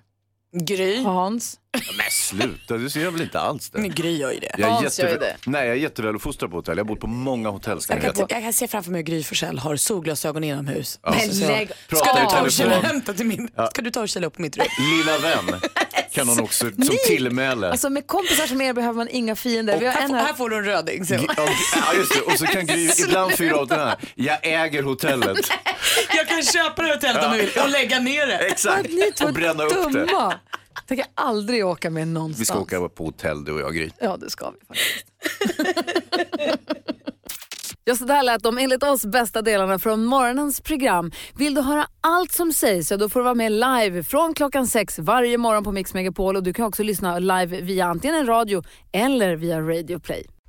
Speaker 12: Gry.
Speaker 1: Hans.
Speaker 3: Men sluta, det ser jag väl inte alls det.
Speaker 12: Men Gry gör ju det.
Speaker 3: Jag är,
Speaker 23: Hans gör ju
Speaker 3: jätteväl, nej, jag är jätteväl uppfostrad på hotell. Jag har bott på många hotell. Ska
Speaker 12: Jag
Speaker 3: ni
Speaker 12: kan,
Speaker 3: veta.
Speaker 12: jag kan se framför mig hur Gry Forssell har solglasögon inomhus.
Speaker 3: Ja.
Speaker 12: Men
Speaker 3: Så-
Speaker 12: lägg
Speaker 3: Prata
Speaker 12: Ska du ta och kila, hämta till min,
Speaker 3: Ja.
Speaker 12: ska du ta och kila upp på mitt rum?
Speaker 3: Lilla vän kan hon också som tillmäle.
Speaker 1: Alltså med kompisar som er behöver man inga fiender. Vi har
Speaker 12: här,
Speaker 1: en
Speaker 12: får,
Speaker 1: här.
Speaker 12: här får du en röding. Så.
Speaker 3: G- ja, Ja, just det. Och så kan Gry ibland fyra av den här. Jag äger hotellet.
Speaker 12: Jag kan köpa det hotellet om du vill och lägga ner det.
Speaker 3: Exakt.
Speaker 1: Ni två
Speaker 3: Och bränna upp det.
Speaker 1: dumma. Jag tänker aldrig åka med någonstans.
Speaker 3: Vi ska åka på hotell du och jag Gry.
Speaker 1: Ja, det ska vi faktiskt. Ja, så där lät de enligt oss bästa delarna från morgonens program. Vill du höra allt som sägs så då får du vara med live från klockan sex varje morgon på Mix Megapol och du kan också lyssna live via antingen en radio eller via Radio Play.